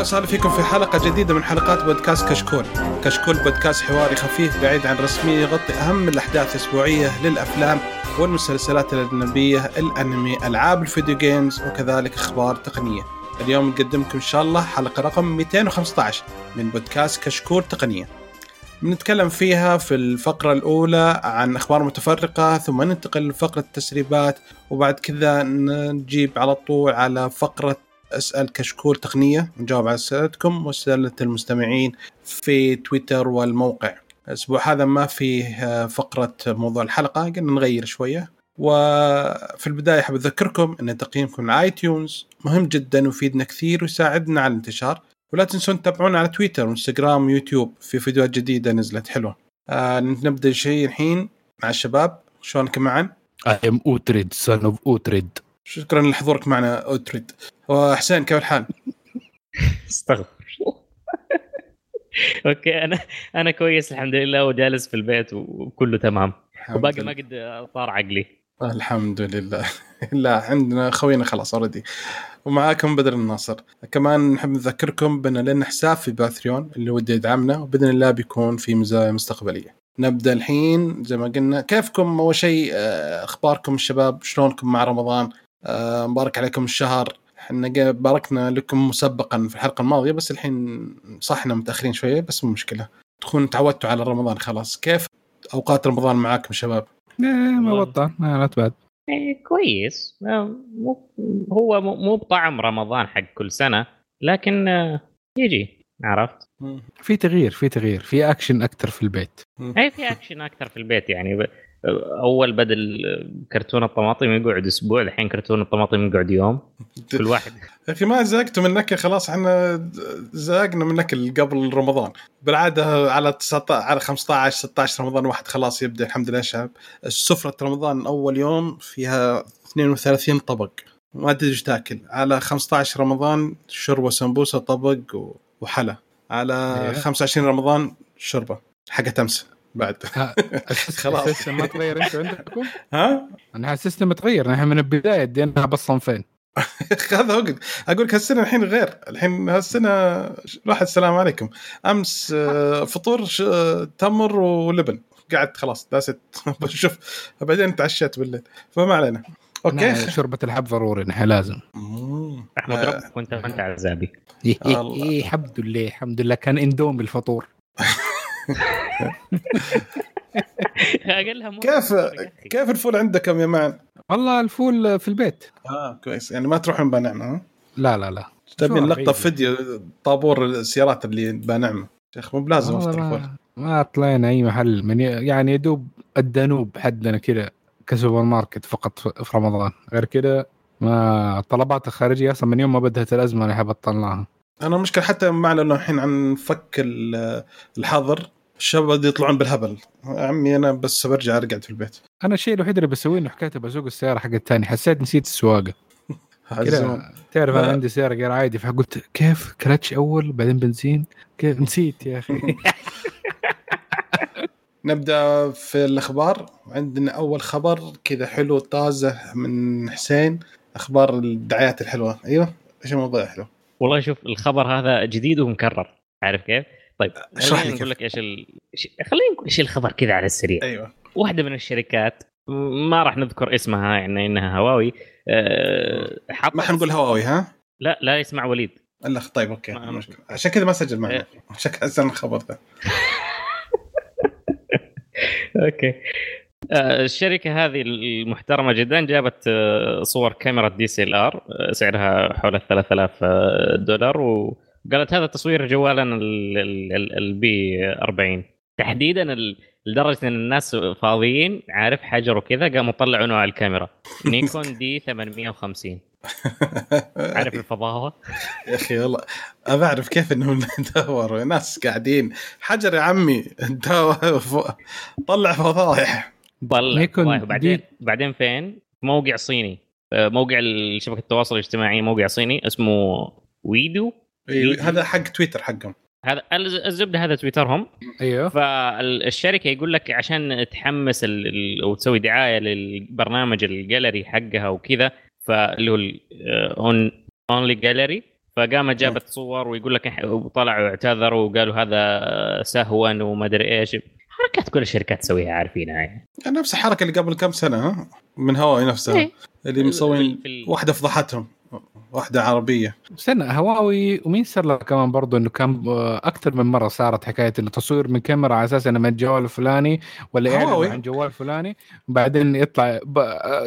أهلا وسهلا فيكم في حلقة جديدة من حلقات بودكاست كشكول. كشكول بودكاست حواري خفيف بعيد عن الرسميه يغطي أهم الأحداث الأسبوعية للأفلام والمسلسلات الأجنبية، الأنمي، ألعاب ال video games وكذلك أخبار تقنية. اليوم نقدمكم إن شاء الله حلقة رقم 215 من بودكاست كشكول تقنية. بنتكلم فيها في الفقرة الأولى عن أخبار متفرقة ثم ننتقل لفقرة التسريبات وبعد كذا نجيب على طول على فقرة أسأل كشكول تقنية نجاوب على أسئلتكم وأسئلة المستمعين في تويتر والموقع. الأسبوع هذا ما فيه فقرة موضوع الحلقة قلنا نغير شوية وفي البداية أحب أذكركم إن تقييمكم على iTunes مهم جدا ويفيدنا كثير ويساعدنا على الانتشار ولا تنسون تتابعونا على تويتر وانستغرام ويوتيوب في فيديوهات جديدة نزلت حلوة. آه نبدأ شيء الحين مع الشباب شلونكم معا؟ I am Uhtred son of Uhtred شكرا لحضورك معنا Uhtred وحسين كيف الحال؟ استغفر. okay أنا أنا كويس الحمد لله وجالس في البيت وكله تمام. وباقي ما قد طار عقلي. الحمد لله. لا عندنا خوينا خلاص already ومعاكم بدر الناصر. كمان نحب نذكركم بأن لنا حساب في Patreon اللي ودي يدعمنا وبإذن الله بيكون في مزايا مستقبلية. نبدأ الحين زي ما قلنا كيفكم؟ أول شيء آه، أخباركم الشباب؟ شلونكم مع رمضان؟ آه، مبارك عليكم الشهر. إحنا باركنا لكم مسبقا في الحلقة الماضية بس الحين صحنا متأخرين شوية بس مو مشكلة. تكونوا تعودتوا على رمضان خلاص. كيف أوقات رمضان معاكم شباب؟ إيه، ما بطل. لا تبعد. إيه كويس. مو هو مو بطعم رمضان حق كل سنة لكن آه، يجي. عرفت؟ في تغيير في تغيير. في اكشن أكثر في البيت. اي في اكشن أكثر في البيت يعني. أول بدل كرتون الطماطم يقعد أسبوع الحين كرتون الطماطم يقعد يوم. كل واحد. يا أخي ما زهقتوا من نكهه خلاص إحنا زهقنا من نكهه قبل رمضان. بالعادة على 19 على 15 16 رمضان واحد خلاص يبدأ الحمد لله شعب سفره رمضان أول يوم فيها 32 طبق. ما تدري إيش تأكل. على 15 رمضان شوربه سمبوسة طبق وحلا. على 25 إيه. رمضان شوربه حقت أمس. بعد. خلاص. السيستم ما تغير أنتم عندكم؟ ها؟ أنا السيستم متغير نحن من البداية اديناها بالصنفين هذا هو أقول لك هالسنة الحين غير. الحين هالسنة راح السلام عليكم. أمس آه، فطور تمر ولبن. قعدت خلاص داست. بشوف بعدين تعشيت بالليل. فما علينا. أوكي. شوربة الحب ضروري نحن لازم. أحمد ربك وأنت ما أنت عزابي. إيه الحمد لله الحمد لله. كان إندومي الفطور. كيف كيف الفول عندكم يا مان؟ والله الفول في البيت. آه كويس. يعني ما تروحون بانعمه ها؟ لا لا لا. تبي لقطه فيديو طابور السيارات اللي بانعمه شيخ مو بلازم افطر فول ما طلعنا أي محل. من يعني يدوب الدانوب حدنا كذا كسوبر ماركت فقط في رمضان. غير كذا ما الطلبات الخارجية أصلا من يوم ما بدأت الأزمة أنا بطلناها أنا المشكلة حتى مع انه الحين عن فك الحظر الشباب يطلعون بالهبل. عمي أنا بس برجع أرقد في البيت. أنا الشيء الوحيد اللي بسويه إنه حكاية بسوق السيارة حق الثاني حسيت نسيت السواقة. تعرف أنا عندي سيارة غير عادي. فقلت كيف؟ كلتش أول بعدين بنزين. كيف؟ نسيت يا أخي. نبدأ في الأخبار. عندنا أول خبر كذا حلو طازة من حسين. أخبار الدعايات الحلوة. أيوه إيش الموضوع حلو؟ والله شوف الخبر هذا جديد ومكرر. عارف كيف؟ طيب اشرح لي نقول لك إيش ال... خلينا نقول إيش الخبر كذا على السريع. أيوه. واحدة من الشركات ما راح نذكر اسمها يعني إنها هواوي أه حط ما حنقول هواوي ها؟ لا لا يسمع وليد. لا طيب okay عشان كذا ما سجل معنا. عشان كذا الخبر ذا okay. آه، الشركة هذه المحترمة جدا جابت آه، صور كاميرا DSLR سعرها حول ال 3000 آه، دولار وقالت هذا تصوير جوالنا ال P 40 تحديدا لدرجة إن الناس فاضيين عارف حجر وكذا قاموا طلعوا نوع الكاميرا. Nikon D 850 عارف الفضاوة؟ يا أخي والله أبى أعرف كيف إنهم دوروا. ناس قاعدين. حجر يا عمي طلع فضايح. طلع بعدين بعدين فين؟ موقع صيني. آه، موقع شبكة التواصل الاجتماعي موقع صيني اسمه ويدو أيوه هذا حق تويتر حقهم. هذا الزبدة هذا تويترهم. أيوه. فالشركة يقول لك عشان تحمس وتسوي دعاية للبرنامج الجاليري حقها وكذا فاللي هو on only gallery فقامت جابت صور ويقول لك وطلعوا اعتذروا وقالوا هذا سهوا وما أدري إيش. حركات كل الشركات تسويها عارفينها يعني نفس الحركة اللي قبل كم سنة ها؟ من هواوي نفسها. إيه. اللي مسوين ال- واحدة فضحتهم. واحدة عربية. استنى هواوي ومين صار له كمان برضه إنه كان آه، أكثر من مرة صارت حكاية إنه تصوير من كاميرا على أساس إنه من الجوال الفلاني ولا هواوي. عن جوال فلاني بعدين يطلع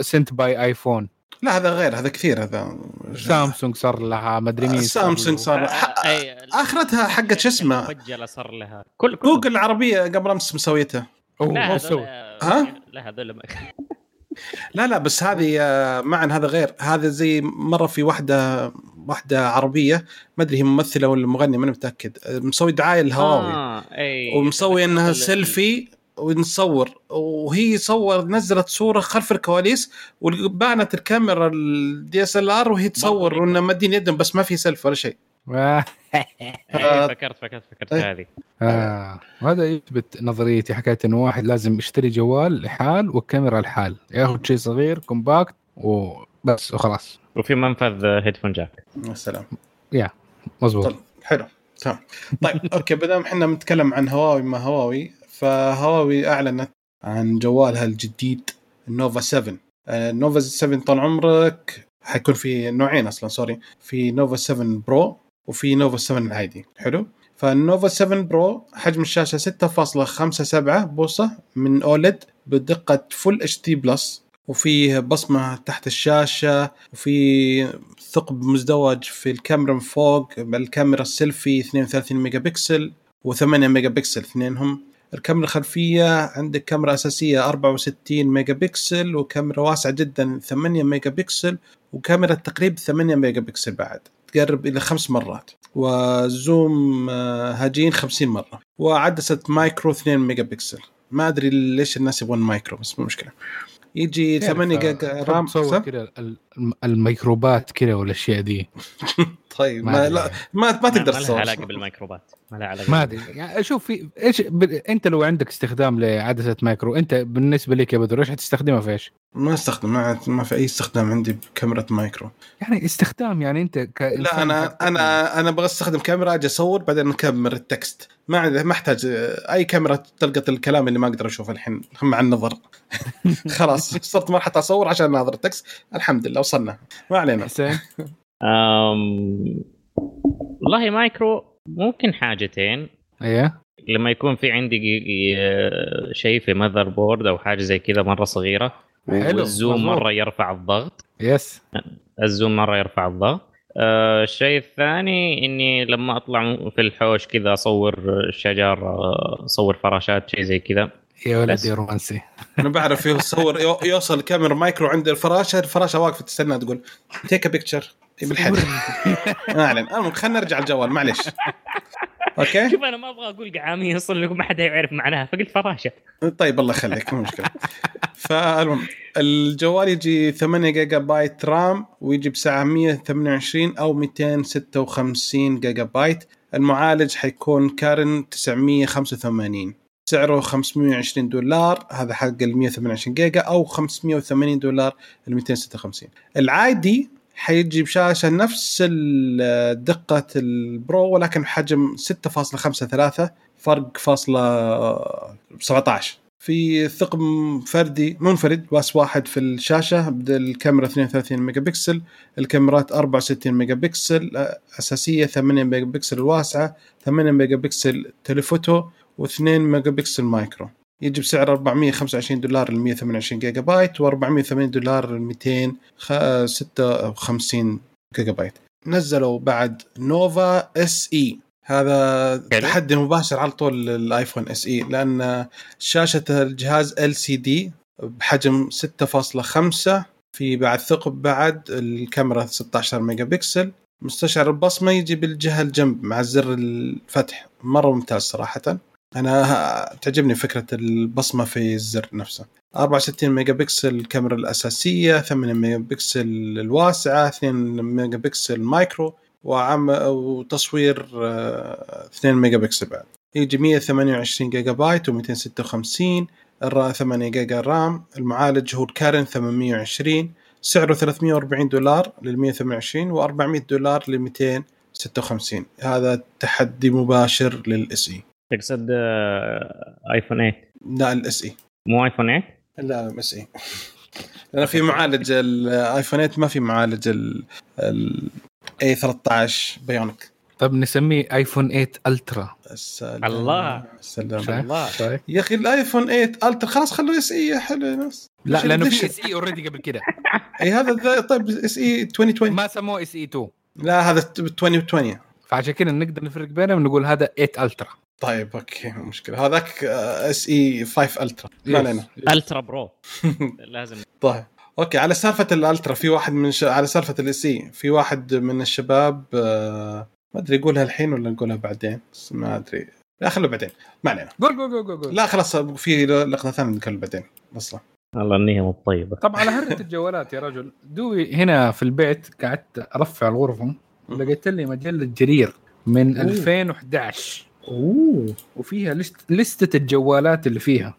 سنت باي ايفون لا هذا غير هذا كثير هذا سامسونج صار لها مدري مين صار سامسونج. صار آه، ح- أي- آخرتها حقت شو اسمه؟ مفجله صار لها. كل كل جوجل العربية قبل أمس مسويتها. لا هذول ها؟ لا هذول ما- لا لا بس هذه آه، معا هذا غير. هذا زي مرة في واحدة واحدة عربية ما أدري هي ممثلة ولا مغنية ماني متأكد. مسوي دعاية للهواوي آه، أي. ومسوي إنها سيلفي ونصور. وهي صور نزلت صورة خلف الكواليس وبانت الكاميرا ال DSLR وهي تصور برضو. وانه مدين يدهم بس ما في سيلف ولا شيء. فكرت فكرت فكرت إيه. هذه. آه. وهذا يثبت نظريتي حكايه إنه واحد لازم يشتري جوال لحال والكاميرا لحال. ياخذ شيء صغير compact وبس وخلاص. وفي منفذ headphone جاك يا سلام. مظبوط. طيب حلو. تمام. طيب أوكي بدل إحنا بنتكلم عن هواوي ما هواوي فهواوي أعلنت عن جوالها الجديد ال Nova 7 آه، ال Nova 7 طال عمرك حيكون في نوعين أصلا sorry في Nova 7 Pro وفي Nova 7 العادي حلو؟ فال Nova 7 Pro حجم الشاشة 6.57 بوصة من OLED بدقة Full HD Plus. وفيه بصمة تحت الشاشة وفي ثقب مزدوج في الكاميرا من فوق الكاميرا السيلفي 32 ميجا بكسل و8 ميجا بكسل اثنينهم. الكاميرا الخلفية عندك كاميرا أساسية 64 ميجا بكسل وكاميرا واسعة جدا 8 ميجا بكسل وكاميرا تقريب 8 ميجا بكسل بعد. تقرب إلى خمس مرات و zoom آه، هجين 50 مرة وعدسة macro 2 ميجا بكسل ما أدري ليش الناس يبغون macro بس مو مشكلة. يجي 8 جيجا RAM تصور كذا ال- الم- الميكروبات كذا والأشياء دي طيب ما. لا ما, ما تقدر ما لها علاقة بالميكروبات. ما لها علاقة ما أدري. يعني شوف في إيش ب... أنت لو عندك استخدام لعدسة macro أنت بالنسبة لك يا بدر إيش حتستخدمها في إيش؟ ما أستخدم ما, ما في أي استخدام عندي بكاميرا macro. يعني استخدام يعني أنت كإنسان لا أنا أنا أنا أبغى أستخدم كاميرا أجي أصور بعدين أكمل ال text. ما عندي ما أحتاج أي كاميرا تلقط الكلام اللي ما أقدر أشوفه الحين مع النظر. خلاص صرت مرحله اصور عشان أناظر ال text. الحمد لله وصلنا. ما علينا. حسين؟ أم... والله macro ممكن حاجتين. إيه. لما يكون في عندي شيء في motherboard أو حاجة زي كذا مرة صغيرة حلو، وال zoom مظبوط. مرة يرفع الضغط. yes ال zoom مرة يرفع الضغط. آه، الشيء الثاني إني لما أطلع في الحوش كذا أصور شجر آه، أصور فراشات شيء زي كذا. يا ولد بس. يا رومانسي. أنا بعرف يصور يو- يوصل الكاميرا macro عند الفراشه الفراشة واقفة تستنى تقول take picture بالحد ما علينا. المهم خلينا نرجع الجوال معلش أوكي؟ شوف أنا ما أبغى أقول قعاميه أصلا لكم ما حد يعرف معناها فقلت فراشة. طيب الله يخليك مو مشكلة. فالمهم الجوال يجي 8 جيجا بايت RAM ويجي بسعه 128 أو 256 جيجا بايت المعالج حيكون كيرين 985 سعره 520 دولار هذا حق ال 128 جيجا أو 580 دولار ال 256 العادي حيجي بشاشة نفس دقة ال Pro ولكن بحجم 6.53 فرق فاصلة 17 في ثقب فردي منفرد وعدسة واحدة في الشاشة الكاميرا 32 ميجا بكسل الكاميرات 64 ميجا بكسل أساسية 8 ميجا بكسل الواسعه 8 ميجا بكسل telephoto و2 ميجا بكسل macro. يجي بسعر 425 دولار ل 128 جيجا بايت و480 دولار ل 256 جيجا بايت نزلوا بعد نوفا SE هذا حلو. تحدي مباشر على طول للآيفون SE لأن شاشة الجهاز LCD بحجم 6.5 في بعد ثقب بعد الكاميرا 16 ميجا بكسل مستشعر البصمة يجي بالجهة الجنب مع زر الفتح مرة ممتاز صراحة. أنا تعجبني فكرة البصمة في الزر نفسه. 64 ميجا بكسل الكاميرا الأساسية 8 ميجا بكسل الواسعة 2 ميجا بكسل macro وعمق وتصوير آه، 2 ميجا بكسل بعد. يجي 128 جيجا بايت و256 الرأ 8 جيجا RAM المعالج هو الكيرين 820 سعره 340 دولار لل 128 و400 دولار ل 56 هذا تحدي مباشر لل SE تقصد آه، ايفون 8 لا ال SE مو ايفون 8 لا ال SE لأن في معالج الايفون 8 ما في معالج ال ال A13 Bionic طب نسميه ايفون 8 Ultra السلام. الله. السلام؟ الله. يا أخي الايفون 8 Ultra خلاص خلوا SE حلو يا ناس. لا لأنه في SE already قبل كده. اي هذا ذا- طيب SE 2020 ما سموه SE 2 لا هذا 2020 فعشان كده نقدر نفرق بينهم ونقول هذا 8 Ultra طيب أوكي مو مشكلة. هذاك SE 5 Ultra ما علينا. Ultra Pro لازم. طيب. أوكي على سالفة ال Ultra في واحد من ش... على سالفة ال SE في واحد من الشباب آه، ما أدري يقولها الحين ولا نقولها بعدين؟ ما أدري. لا خلوا بعدين. ما علينا. قول قول قول قول, قول. لا خلاص في لقطة ثانية نتكلم بعدين. أصلا والله النيه مو طيبه طب على طاري الجوالات يا رجل دوي هنا في البيت قعدت أرفع الغرفة ولقيت لي مجلة جرير من أوه. 2011 أوه. وفيها list لستة الجوالات اللي فيها.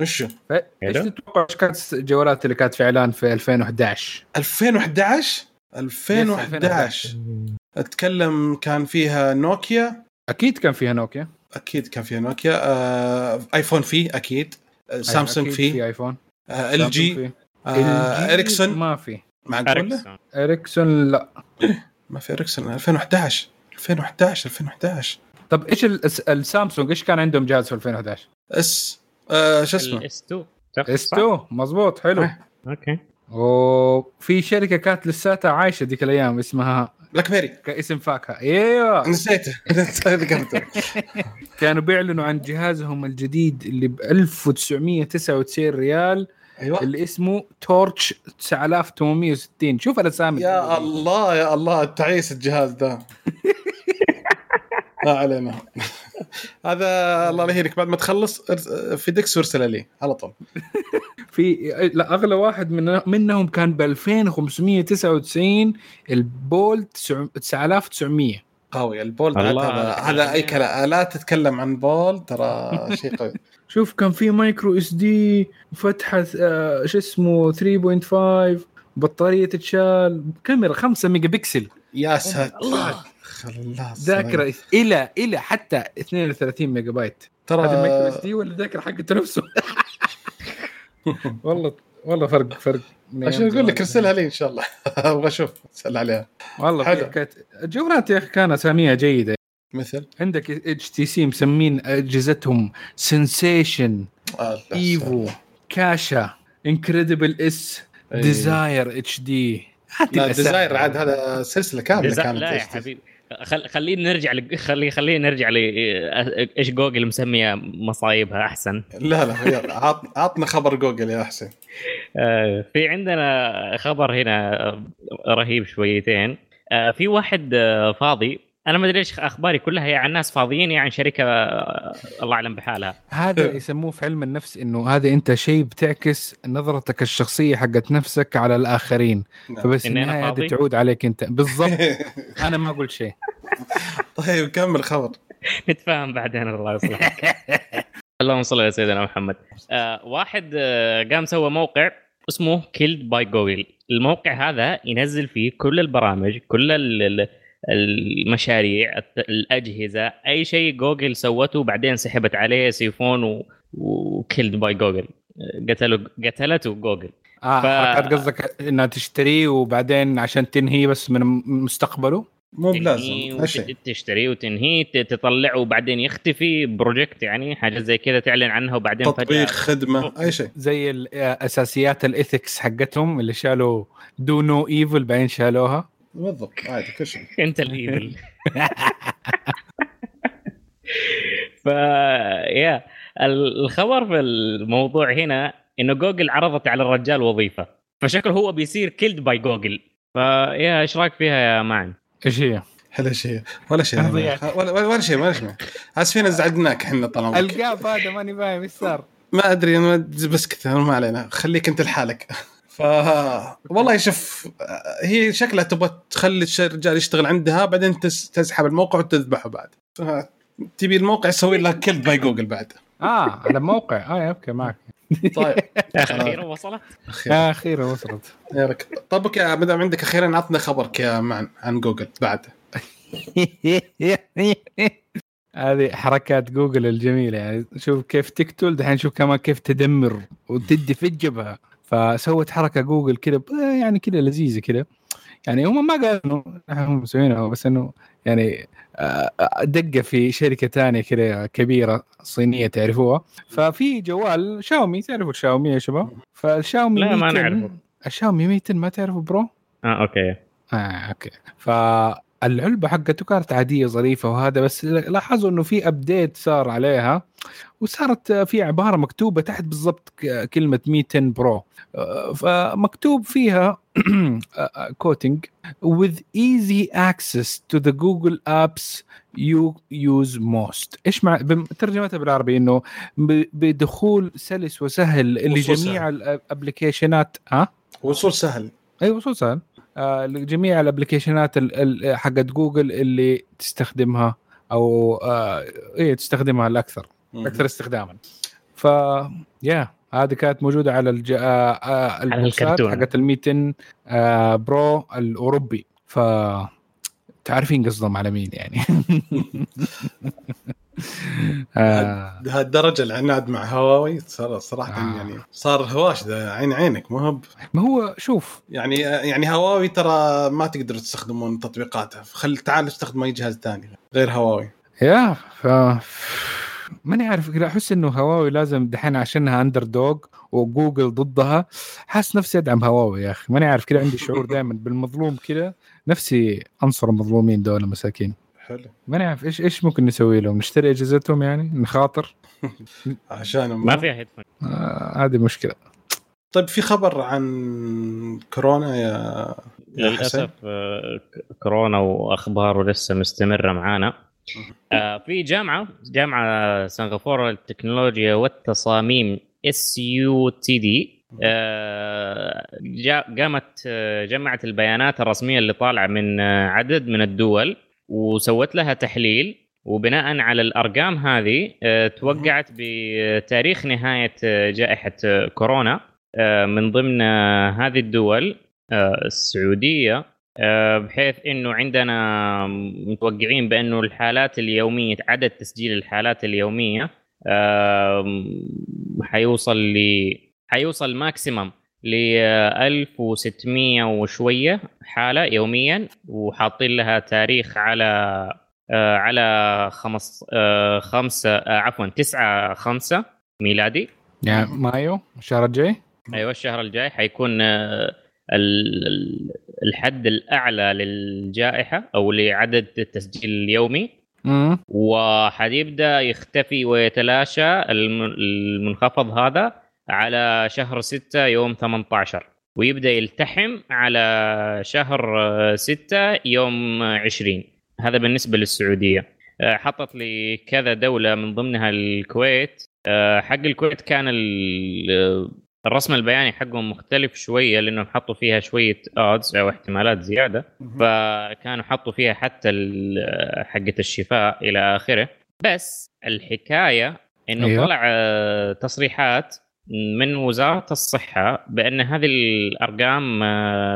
وشو إيش؟ حلو. تتوقع إيش كانت الجوالات اللي كانت في إعلان في 2011 2011 2011 أتكلم كان فيها نوكيا؟ أكيد كان فيها نوكيا. أكيد كان فيها نوكيا. آه، آيفون فيه أكيد. آه، سامسونج أكيد فيه في آيفون. آه، إل سامسونج جي. آه، إريكسون. ما في. معقول؟ إريكسون. إريكسون لا. ما في إريكسون. 2011 2011 2011 طب إيش الس- السامسونج؟ إيش كان عندهم جهاز في 2011 S آه شو اسمه؟ ال S2 S2 مزبوط حلو. صح. أوكي. وفي شركة كانت لساتها عايشة ذيك الأيام اسمها بلاك بيري كاسم فاكهة. إيوه. نسيته. ذكرته كانوا بيعلنوا عن جهازهم الجديد اللي ب 1999 ريال أيوه. اللي اسمه Torch 9860 شوف الاسامي يا الله يا الله تعيس الجهاز ذا ما علينا. هذا الله لا يهينك. بعد ما تخلص فيه دقس وارسل لي على طول. في لا أغلى واحد من منهم كان ب 2599 ال Bold 9900 قوي ال Bold هذا. هذا أي كلام. لا تتكلم عن Bold ترى شيء قوي. شوف كان في micro SD وفتحه آه، شو اسمه 3.5 بطارية تتشال كاميرا 5 ميجا بكسل يا ساتر. الله. خلاص ذاكرة إلى إلى حتى 32 ميجا بايت ترى هذا micro SD ولا ذاكرة حقته نفسه؟ والله والله فرق فرق عشان أقول لك. ارسلها لي إن شاء الله. أبغى أشوف. اسال عليها. والله حلو. حكايه الجوالات يا أخي كان أساميها جيدة. مثل؟ عندك HTC مسمين أجهزتهم Sensation Evo ChaCha Incredible S. Desire H D لا Desire عاد هذا سلسلة كاملة كانت لا يا. حبيبي. خل... خلينا نرجع ل... خلي خلينا نرجع ل إيش جوجل مسمية مصايبها أحسن؟ لا لا عط... عطنا خبر جوجل يا حسين آه، في عندنا خبر هنا رهيب شويتين. آه، في واحد آه، فاضي أنا ما أدري إيش أخباري كلها يا عن ناس فاضيين يا عن شركة آه، الله اعلم بحالها. هذا يسموه في علم النفس إنه هذا أنت شيء بتعكس نظرتك الشخصية حقت نفسك على الآخرين. نعم. فبس أنا النهاية؟ هذه تعود عليك أنت. بالضبط. أنا ما قلت شيء. طيب كمل خبر. نتفاهم بعدين الله يصلحك. اللهم صل على سيدنا محمد. آه واحد آه قام سوى موقع اسمه Killed by Google الموقع هذا ينزل فيه كل البرامج كل ال- المشاريع الأجهزة أي شيء جوجل سوته وبعدين سحبت عليه سيفون و Killed by Google. قتلوا قتلته جوجل. آه ف- حركات قصدك إنها تشتريه وبعدين عشان تنهي بس من مستقبله؟ مو بلازم أي شيء. وت- تشتريه وتنهيه ت- تطلعه وبعدين يختفي project يعني حاجة زي كذا تعلن عنها وبعدين تطبيق خدمة أي شيء. زي ال- أساسيات ال ethics حقتهم اللي شالوا do no evil بعدين شالوها. بالضبط عادي كل شيء. أنت الايفل ف يا الخبر في الموضوع هنا إنه جوجل عرضت على الرجال وظيفة. فشكله هو بيصير Killed by Google. ف yeah إيش رأيك فيها يا معن؟ إيش هي؟ ولا شيء. ولا شيء. ولا ولا شيء ولا شيء. اسفين ازعجناك إحنا طال عمرك القاف هذا ماني فاهم إيش صار. ما أدري أنا بس كذا ما علينا. خليك أنت لحالك. ف والله شوف هي شكلها تبغى تخلي الرجال يشتغل عندها بعدين تس- تسحب الموقع وتذبحه بعد. تبي الموقع يسوي لك Killed by Google بعد. آه على موقع. آه أوكي معك. طيب. أخيرا وصلت. أخير. آه أخيرا وصلت. يا رك- طبك يا ما دام عندك أخيرا عطنا خبرك يا معن عن جوجل بعد. هذه حركات جوجل الجميلة. يعني شوف كيف تقتل دحين شوف كمان كيف تدمر وتدي في الجبهة. فسوت حركة جوجل كذا يعني كذا لذيذة كذا يعني هم ما قالوا إنه هم مسوينها بس إنه يعني آه، دقة في شركة ثانية كذا كبيرة صينية تعرفوها. ففي جوال شاومي تعرفوا الشاومي يا شباب؟ فالشاومي لا، ما 100 نعرفه. الشاومي 100 ما تعرفوا برو؟ آه أوكي. آه أوكي. فالعلبة حقته كانت عادية ظريفة وهذا بس لاحظوا إنه في update صار عليها. وصارت في عبارة مكتوبة تحت بالضبط كلمة Mi 10 Pro. آه، فمكتوب فيها quoting with easy access to the Google apps you use most. إيش مع ترجمتها بالعربي إنه بدخول سلس وسهل لجميع الابلكيشنات. ها؟ وصول سهل. أيوه وصول سهل. آه لجميع الابلكيشنات ال- ال- حقت جوجل اللي تستخدمها أو آه إيه تستخدمها الأكثر. أكثر استخداما. ف yeah هذه كانت موجودة على الج... آه آه البوكسات الكرتون. حقت ال 200 آه Pro الأوروبي. ف تعرفين قصدهم على مين يعني. آه. لهالدرجه العناد مع هواوي صار صراحة آه. يعني صار هواش ذا عين عينك مو هو ما هو شوف. يعني يعني هواوي ترى ما تقدروا تستخدمون تطبيقاتها. خل تعال استخدم أي جهاز ثاني غير هواوي. yeah ف ماني عارف كذا أحس إنه هواوي لازم دحين عشانها underdog وجوجل ضدها حاسس نفسي أدعم هواوي يا أخي. ماني عارف كذا عندي شعور دائما بالمظلوم كذا نفسي أنصر المظلومين دول مساكين حلو. ماني عارف إيش إيش ممكن نسوي لهم؟ نشتري أجهزتهم يعني؟ نخاطر؟ عشان ما فيها headphone آه هذه مشكلة. طيب في خبر عن كورونا يا؟ للأسف آه، كورونا وأخباره لسه مستمرة معانا. آه، في جامعة جامعة سنغافورة للتكنولوجيا والتصاميم SUTD قامت آه، جمعت البيانات الرسمية اللي طالعة من آه، عدد من الدول وسوت لها تحليل. وبناء على الأرقام هذه آه، توقعت بتاريخ نهاية جائحة كورونا. من ضمن هذه الدول السعودية بحيث إنه عندنا متوقعين بأنه الحالات اليومية عدد تسجيل الحالات اليومية آه، حيوصل ل حيوصل ماكسيمم ل 1600 وشوية حالة يوميا وحاطين لها تاريخ على آه، على خمس آه، خمسة آه، عفوا 9 5 ميلادي. يعني مايو الشهر الجاي؟ أيوه الشهر الجاي حيكون آه، ال- الحد الأعلى للجائحة أو لعدد التسجيل اليومي. وحيبدا يختفي ويتلاشى الم- المنخفض هذا على شهر 6 يوم 18 ويبدأ يلتحم على شهر آه، 6 يوم آه، 20 هذا بالنسبة للسعودية. آه، حطت لي كذا دولة من ضمنها الكويت. آه، حق الكويت كان الرسم البياني حقهم مختلف شوية لأنهم حطوا فيها شوية اودز أو احتمالات زيادة. فكانوا حطوا فيها حتى حقة الشفاء إلى آخره. بس الحكاية إنه أيوه. طلع تصريحات من وزارة الصحة بأن هذه الأرقام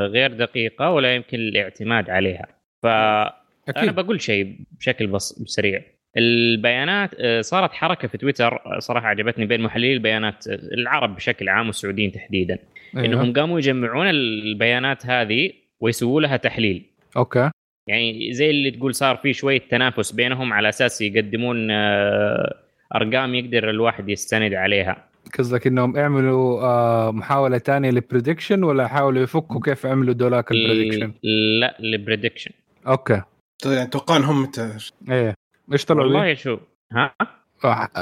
غير دقيقة ولا يمكن الاعتماد عليها. فأنا أكيد. بقول شيء بشكل بس سريع البيانات آه، صارت حركة في تويتر آه، صراحة عجبتني بين محللي البيانات آه، العرب بشكل عام والسعوديين تحديدا أيوه. إنهم قاموا يجمعون البيانات هذه ويسووا لها تحليل. أوكي. يعني زي اللي تقول صار في شوية تنافس بينهم على أساس يقدمون أرقام يقدر الواحد يستند عليها. قصدك إنهم يعملوا آه محاولة ثانية لل prediction ولا حاولوا يفكوا كيف عملوا دولاك البريدكشن لا البريدكشن أوكي. يعني توقعون هم متى إيه. إيش طلعوا؟ والله شو ها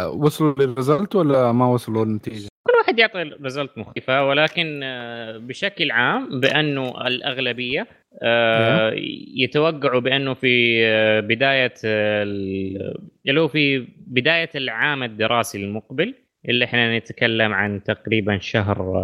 وصلوا لل result ولا ما وصلوا للنتيجة؟ كل واحد يعطي result مختلفة ولكن آه، بشكل عام بأنه الأغلبية آه، يتوقعوا بأنه في آه، بداية ال- اللي هو في بداية العام الدراسي المقبل اللي إحنا نتكلم عن تقريبا شهر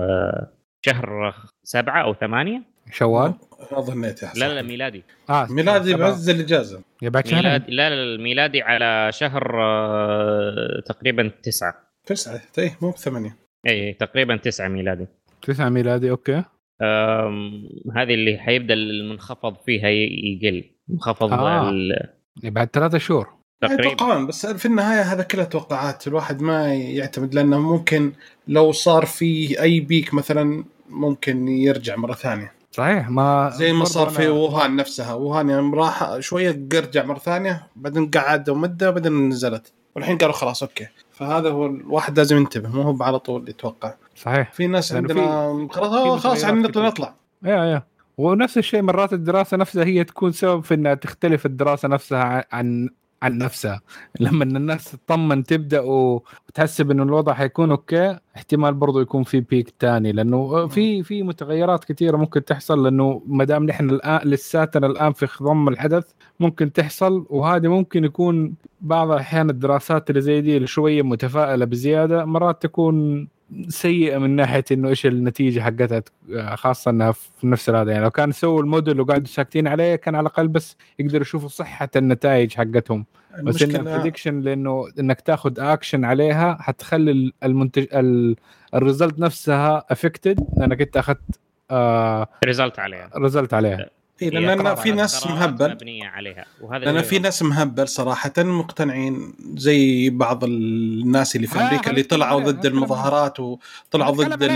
شهر سبعة أو ثمانية شوال؟ ما ظنيت يا حسن. لا لا لا ميلادي. آه ميلادي. بعز الاجازه يا بعد ميلاد لا لا الميلادي على شهر آه، تقريبا تسعة. تسعة؟ اي مو بثمانية. اي تقريبا تسعة ميلادي. 9 ميلادي okay. أم، هذه اللي حيبدأ المنخفض فيها يقل. انخفض آه. ال- بعد ثلاثة شهور. تقريبا. بس في النهاية هذا كله توقعات. الواحد ما يعتمد لأنه ممكن لو صار في أي بيك مثلا ممكن يرجع مرة ثانية. صحيح ما زي ما صار أنا- في ووهان نفسها. ووهان يوم راح شوية رجع مرة ثانية بعدين قعدوا مده بعدين نزلت. والحين قالوا خلاص أوكي. فهذا هو الواحد لازم ينتبه مو هو على طول يتوقع. صحيح. في ناس لأنه عندنا خلاص في خلاص يعني نطلع. نطلع. يا يا. ونفس الشيء مرات الدراسة نفسها هي تكون سبب في إنها تختلف الدراسة نفسها عن- عن نفسها. لما الناس تطمن تبدأ وتحسب انه الوضع حيكون okay احتمال برضو يكون في peak تاني. لأنه في في متغيرات كثيره ممكن تحصل لأنه ما دام نحن الآن لساتنا الآن في خضم الحدث ممكن تحصل. وهذه ممكن يكون بعض الأحيان الدراسات اللي زي دي اللي شوية متفائلة بزيادة مرات تكون سيئة من ناحية إنه إيش النتيجة حقتها خاصة إنها في نفس هذا يعني لو كان سووا الموديل وقعدوا ساكتين عليه كان على الأقل بس يقدروا يشوفوا صحة النتائج حقتهم. بس إنها المشكلة prediction لإنه إنك تاخذ اكشن عليها حتخلي ال- المنتج ال- ال result نفسها affected لأنك أنت أخذت آه ريزلت عليها. ريزلت عليها. إيه، لأن في ناس مهبل. مبنية عليها وهذا لأن في ناس مهبل صراحة مقتنعين زي بعض الناس اللي في آه، أمريكا اللي طلعوا ضد المظاهرات وطلعوا ضد ال...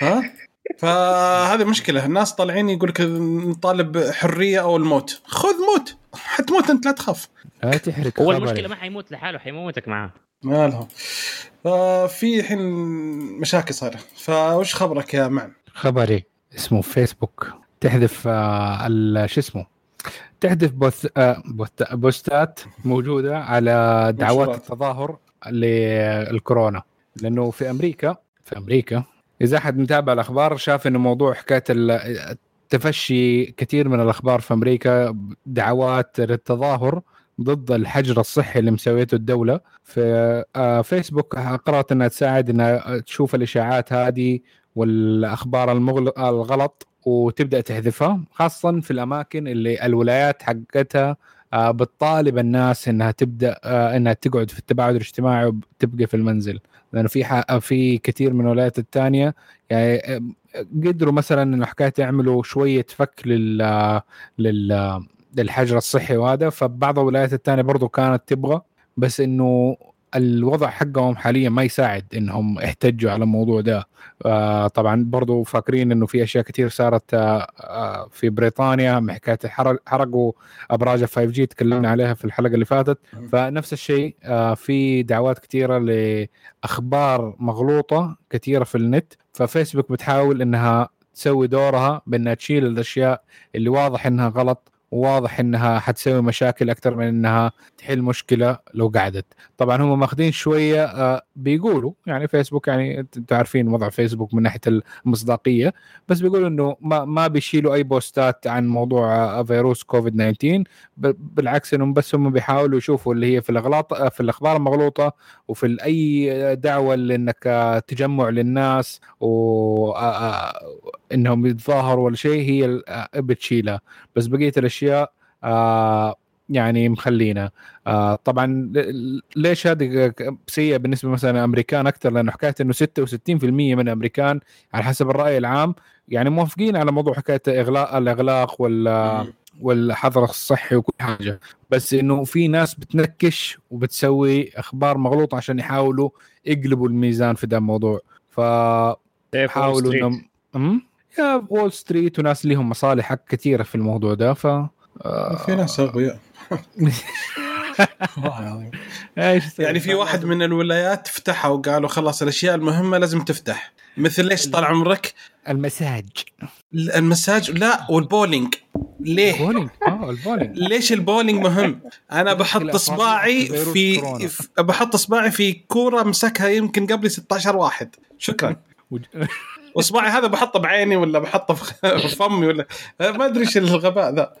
ها؟ فهذه مشكلة. الناس طالعين يقول لك نطالب حرية أو الموت. خذ موت. حتموت أنت لا تخاف. لا تحرق. هو. المشكلة ما حيموت لحاله حيموتك معاه. ما لهم. ففي الحين مشاكل صايرة. فوش خبرك يا معن؟ خبري اسمه فيسبوك تحذف آه ال- شو اسمه؟ تحذف بوث آه بوستات موجودة على دعوات. التظاهر للكورونا. لأنه في أمريكا في أمريكا إذا أحد متابع الأخبار شاف إنه موضوع حكاية ال- تفشي كثير من الأخبار في أمريكا دعوات للتظاهر ضد الحجر الصحي اللي مسويته الدولة. في آه، فيسبوك قررت إنها تساعد إنها تشوف الإشاعات هذه والأخبار المغل... الغلط وتبدأ تحذفها خاصه في الأماكن اللي الولايات حقتها آه، بتطالب الناس إنها تبدأ آه، إنها تقعد في التباعد الاجتماعي وتبقى في المنزل. لأنه في في كثير من الولايات الثانية يعني آه، قدروا مثلا إنه حكاية يعملوا شوية فك لل لل للحجر الصحي وهذا. فبعض الولايات الثانية برضو كانت تبغى بس إنه الوضع حقهم حاليا ما يساعد إنهم يحتجوا على الموضوع ده. آه طبعا برضو فاكرين إنه في أشياء كثير صارت آه آه في بريطانيا من حكايه حرق حرقوا أبراج 5 جي تكلمنا عليها في الحلقة اللي فاتت. فنفس الشيء آه في دعوات كثيره لأخبار مغلوطة كثيره في النت. ففيسبوك بتحاول إنها تسوي دورها بإنها تشيل الأشياء اللي واضح إنها غلط. وواضح إنها حتسوي مشاكل أكثر من إنها تحل مشكلة لو قعدت. طبعا هم ماخذين شوية آه، بيقولوا يعني فيسبوك يعني أنتم عارفين وضع فيسبوك من ناحية المصداقية بس بيقولوا إنه ما ما بيشيلوا أي بوستات عن موضوع آه، فيروس كوفيد 19 ب- بالعكس إنهم بس هم بيحاولوا يشوفوا اللي هي في الاغلاط آه، في الأخبار المغلوطة وفي أي دعوة لإنك تجمع للناس و إنهم يتظاهروا ولا شيء هي بتشيلها. بس بقية الأشياء آه يعني مخلينا. آه طبعا ليش هذه سيئة بالنسبة مثلا للأمريكان أكثر؟ لأنه حكاية إنه 66% من الأمريكان على حسب الرأي العام يعني موافقين على موضوع حكاية اغلاق الإغلاق وال والحظر الصحي وكل حاجة. بس إنه في ناس بتنكش وبتسوي أخبار مغلوطة عشان يحاولوا يقلبوا الميزان في ده الموضوع. ف حاولوا. انهم؟ يا وول ستريت وناس لهم مصالح كثيرة في الموضوع ده ف آه، في ناس اغبياء؟ يعني في واحد من الولايات فتحها وقالوا خلاص الأشياء المهمة لازم تفتح. مثل ليش طال عمرك؟ المساج. المساج؟ لا والبولينج. ليه؟ البولينج؟ آه البولينج. ليش البولينج مهم؟ أنا بحط اصبعي. في- بحط اصبعي في كورة مسكها يمكن قبل 16 واحد. شكرا. واصبعي هذا بحطه بعيني ولا بحطه في فمي ولا ما أدري إيش الغباء ذا.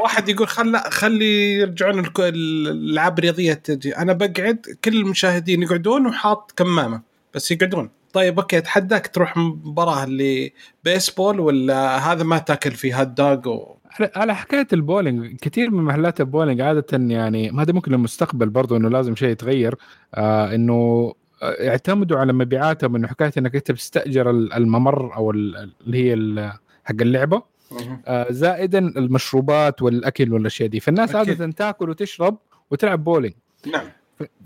واحد يقول خل خلي يرجعون الألعاب الرياضية تجي. أنا بقعد كل المشاهدين يقعدون وحاط كمامة بس يقعدون. طيب okay أتحداك تروح مباراة اللي بيسبول ولا هذا ما تاكل فيه hot dog و... على- حكاية البولينج كثير من محلات البولينج عادة يعني هذا ممكن للمستقبل برضو إنه لازم شيء يتغير آه إنه يعتمدوا على مبيعاتهم إنه حكاية إنك أنت بتستأجر ال- الممر أو ال- اللي هي حق اللعبة. آه، زائدا المشروبات والأكل والأشياء دي. فالناس أكيد. عادة تاكل وتشرب وتلعب بولينج نعم.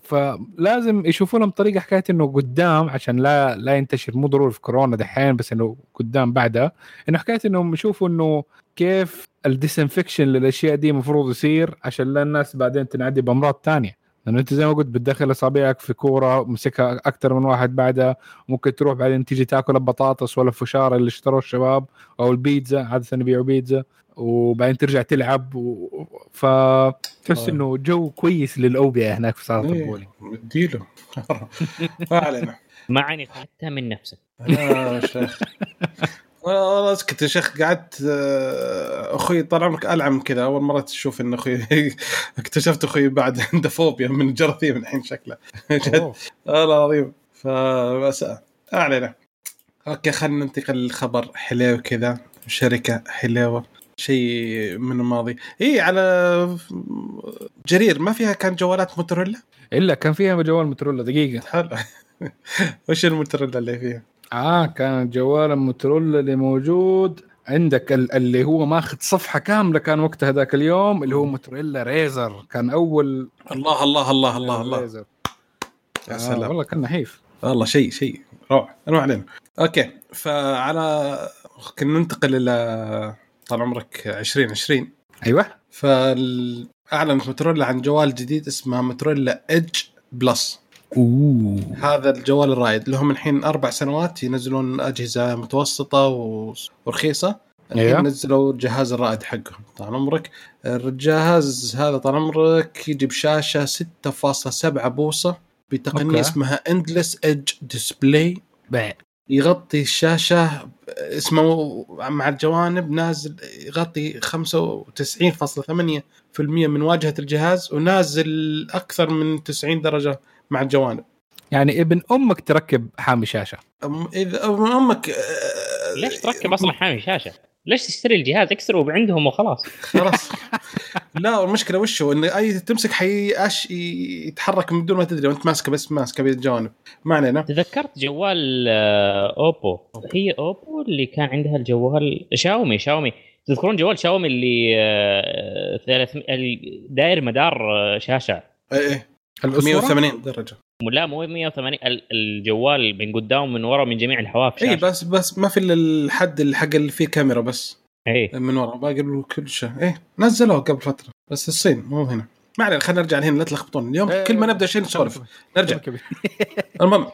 فلازم يشوفوا لهم طريقة حكاية إنه قدام عشان لا لا ينتشر. مو ضروري في كورونا دحين بس إنه قدام بعدها. إنه حكاية إنهم يشوفوا إنه كيف ال disinfection للأشياء دي المفروض يصير عشان لا الناس بعدين تنعدي بأمراض تانية. لأنه أنت زي ما قلت بتدخل أصابعك في كورة مسكها أكثر من واحد بعدها ممكن تروح بعدين تيجي تاكل البطاطس ولا الفشار اللي اشتروه الشباب أو البيتزا عاده يبيعوا بيتزا وبعدين ترجع تلعب و... فتحس آه. إنه جو كويس للأوبئة هناك في صالة إيه. البولينج اديله ما علينا ما عني حتى من نفسك يا شيخ والله اسكت يا شيخ قعدت آه، أخوي طال عمرك ألعم كذا. أول مرة تشوف إن أخوي اكتشفت أخوي بعد عنده فوبيا من الجراثيم الحين شكله. جد. والله العظيم. فبس آه، علينا. okay خلينا ننتقل للخبر. حليو كذا. شركة حليوة. شيء من الماضي. اي على جرير ما فيها كان جوالات موتوريلا إلا كان فيها جوال موتورولا دقيقة. حلو. وش الموتوريلا اللي فيها؟ آه كان جوال الموتورولا اللي موجود عندك ال- اللي هو ماخذ صفحة كاملة كان وقتها ذاك اليوم اللي هو Motorola Razr. كان أول الله الله الله الله الله. Razr. يا آه سلام. والله كان نحيف. والله شيء شيء. روعة ما علينا. okay فعلى كنا ننتقل إلى طال عمرك 2020 أيوه. فاعلنت موتوريلا عن جوال جديد اسمه Motorola Edge Plus. هذا الجوال الرائد لهم الحين أربع سنوات ينزلون أجهزة متوسطة ورخيصة الحين أيوه. نزلوا الجهاز الرائد حقهم طال عمرك الجهاز هذا طال عمرك يجي بشاشه 6.7 بوصة بتقنية okay. اسمها Endless Edge Display. يغطي الشاشة اسمه مع الجوانب نازل يغطي 95.8% من واجهة الجهاز ونازل أكثر من 90 درجة مع الجوانب. يعني ابن أمك تركب حامي شاشة. أم إذا أم أمك آه، ليش تركب أصلا حامي شاشة؟ ليش تشتري الجهاز اكسره عندهم وخلاص؟ خلاص. لا المشكلة وش هو؟ إن أي تمسك حي أش يتحرك من دون ما تدري وأنت ماسكه بس ماسكه بالجوانب ما علينا. تذكرت جوال آه، أوبو؟ هي أوبو اللي كان عندها الجوال شاومي شاومي. تذكرون جوال شاومي اللي آه، 300 اللي داير مدار آه، شاشة؟ إيه إيه. الاسره 180 درجة. لا مو 180 ال- الجوال من قدام ومن ورا من جميع الحواف اي. بس بس ما في إلا الحد اللي حق اللي فيه كاميرا بس. اي من ورا باقي له كل شيء. إيه نزلوه قبل فترة بس الصين مو هنا. ما علينا خلينا نرجع هنا لا تلخبطون. اليوم إيه. كل ما نبدأ شيء نسولف نرجع. المهم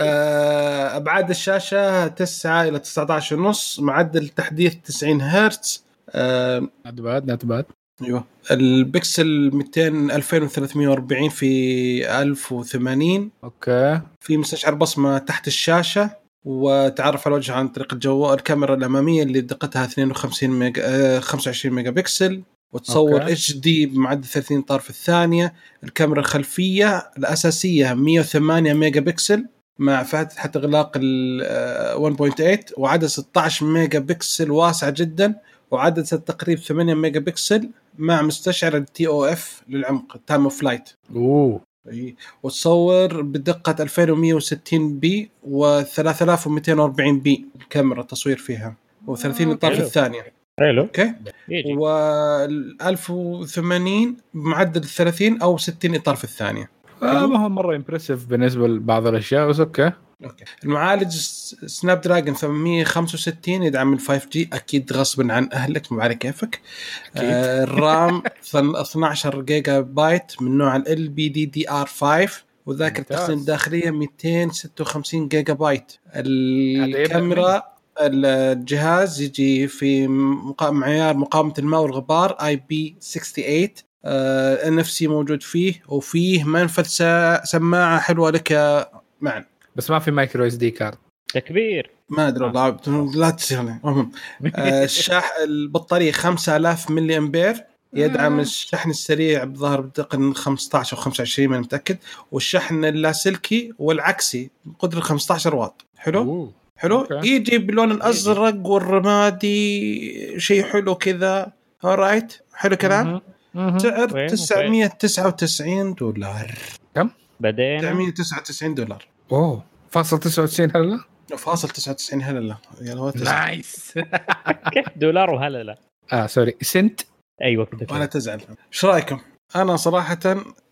آه، أبعاد الشاشة 9 إلى 19 ونص معدل تحديث 90 هرتز. آه، not bad أيوه. البكسل 200 2340 في 1080 okay. في مستشعر بصمة تحت الشاشة وتعرف على الوجه عن طريق الجوال الكاميرا الأمامية اللي دقتها 52 ميجا آه، 25 ميجا بكسل وتصور. HD بمعدل 30 إطار في الثانية. الكاميرا الخلفية الأساسية 108 ميجا بكسل مع فتحه إغلاق ال آه، 1.8 وعدسة 16 ميجا بكسل واسع جدا وعدسة تقريبا 8 ميجا بكسل مع مستشعر ال TOF للعمق time of flight أوه. إي. وتصور بدقة 2160p و 3240p الكاميرا التصوير فيها و30 اطار في حلو. الثانية. حلو. أوكي؟ وال 1080 بمعدل 30 أو 60 اطار في الثانية. آه ما هو مرة impressive بالنسبة لبعض الأشياء بس أوكي. أوكي. المعالج سناب دراجون 865 يدعم ال 5G أكيد غصبا عن أهلك ما على كيفك. أكيد. آه الرام ثن- 12 جيجا بايت من نوع ال بي دي دي ار 5 وذاكرة ممتاز. التخزين الداخلية 256 جيجا بايت. الكاميرا الجهاز يجي في معيار مقاومة الماء والغبار IP68 NFC موجود فيه وفيه منفذ سماعة حلوة لك معن. بس ما في micro SD card. تكبير ما أدري والله لا تسألني. المهم آه، الشاح البطارية 5000 ملي أمبير يدعم الشحن السريع بظهر بدقة 15 أو 25 ماني متأكد. والشحن اللاسلكي والعكسي بقدرة 15 واط. حلو؟ أوه. حلو؟ okay. يجي باللون الأزرق والرمادي شيء حلو كذا. right حلو كلام. سعر وين؟ 999 دولار. بدينا 999 دولار. أوه. فاصل 99 هلا؟ فاصل 99 هلا لا. يا تزعل nice. كيف دولار وهلا لا؟ آه سوري. سنت؟ أيوه كذا وأنا تزعل. إيش رأيكم؟ أنا صراحة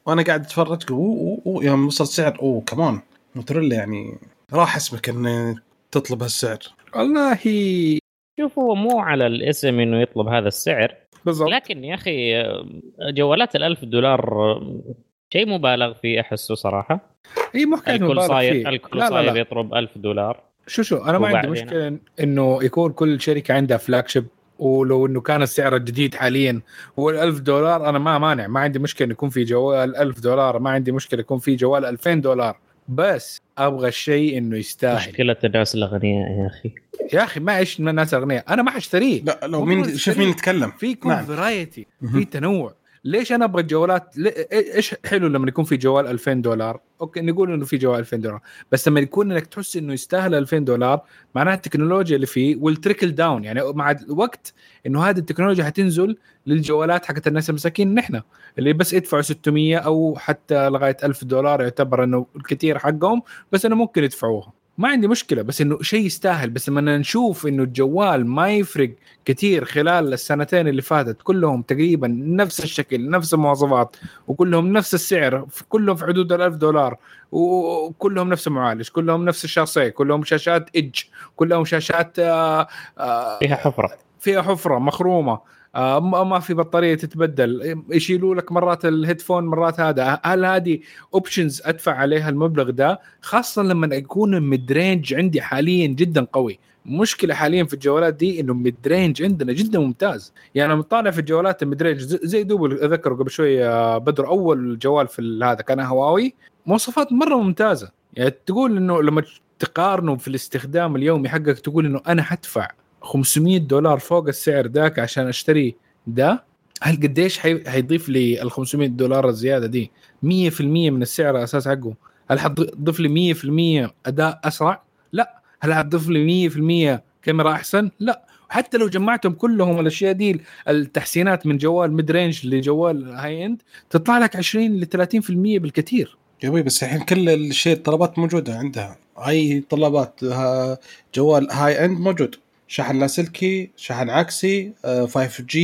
وأنا قاعد أتفرج أوه أوه أوه يوم وصل سعر أوه كمان موتورولا يعني. راح اسمك إن تطلب هالسعر. والله. شوف هو مو على الاسم إنه يطلب هذا السعر. بالضبط. لكن يا أخي جوالات الألف دولار شيء مبالغ فيه أحسه صراحة. هي مو حكايه الكل صاير. الكل لا لا صاير لا. يطلب ألف دولار. شو شو أنا ما عندي مشكلة إنه يكون كل شركة عندها flagship ولو إنه كان السعر الجديد حاليا هو ال 1000 دولار أنا ما مانع. ما عندي مشكلة يكون في جوال 1000 دولار ما عندي مشكلة يكون في جوال 2000 دولار. بس أبغى الشيء إنه يستاهل. مشكلة الناس الأغنياء يا أخي. يا أخي ما إيش من الناس اغنياء أنا ما حاشتريه لا لو مين شوف مين. يتكلم. في يكون نعم. variety. في تنوع. ليش أنا أبغى الجوالات؟ إيش حلو لما يكون في جوال 2000 دولار؟ okay نقول إنه في جوال 2000 دولار. بس لما يكون إنك تحس إنه يستاهل 2000 دولار معناها التكنولوجيا اللي فيه وال trickle down يعني مع الوقت إنه هذه التكنولوجيا حتنزل للجوالات حقت الناس المساكين نحن اللي بس يدفعوا 600 أو حتى لغاية 1000 دولار يعتبر إنه الكثير حقهم بس إنه ممكن يدفعوها. ما عندي مشكلة بس إنه شيء يستاهل. بس لما نشوف إنه الجوال ما يفرق كثير خلال السنتين اللي فاتت كلهم تقريبا نفس الشكل نفس المواصفات وكلهم نفس السعر كلهم في حدود ال 1000 دولار وكلهم نفس المعالج كلهم نفس الشاصيه كلهم شاشات edge كلهم شاشات آه، آه، فيها حفرة. فيها حفرة مخرومة. ما ما في بطارية تتبدل. يشيلوا لك مرات ال headphone مرات هذا. هل هذه options أدفع عليها المبلغ ده؟ خاصة لما يكون ال mid range عندي حاليا جدا قوي. مشكلة حاليا في الجوالات دي إنه ال mid range عندنا جدا ممتاز، يعني أنا مطالع في الجوالات ال mid range زي دوب اذكر قبل شوي آه، بدر أول جوال في هذا كان هواوي. مواصفات مرة ممتازة، يعني تقول إنه لما تقارنه في الاستخدام اليومي حقك تقول إنه أنا حدفع 500 دولار فوق السعر ذاك عشان أشتري ده؟ هل قديش حي... حيضيف لي ال 500 دولار الزيادة دي؟ 100% من السعر الأساس حقه. هل حتضيف لي 100% أداء أسرع؟ لا. هل حتضيف لي 100% كاميرا أحسن؟ لا. حتى لو جمعتهم كلهم الأشياء دي التحسينات من جوال mid range لجوال high end تطلع لك 20 ل 30% بالكثير. يا أبوي بس الحين كل الشيء الطلبات موجودة عندها. أي طلبات ها- جوال high end موجود. شحن لاسلكي شحن عكسي آه، 5G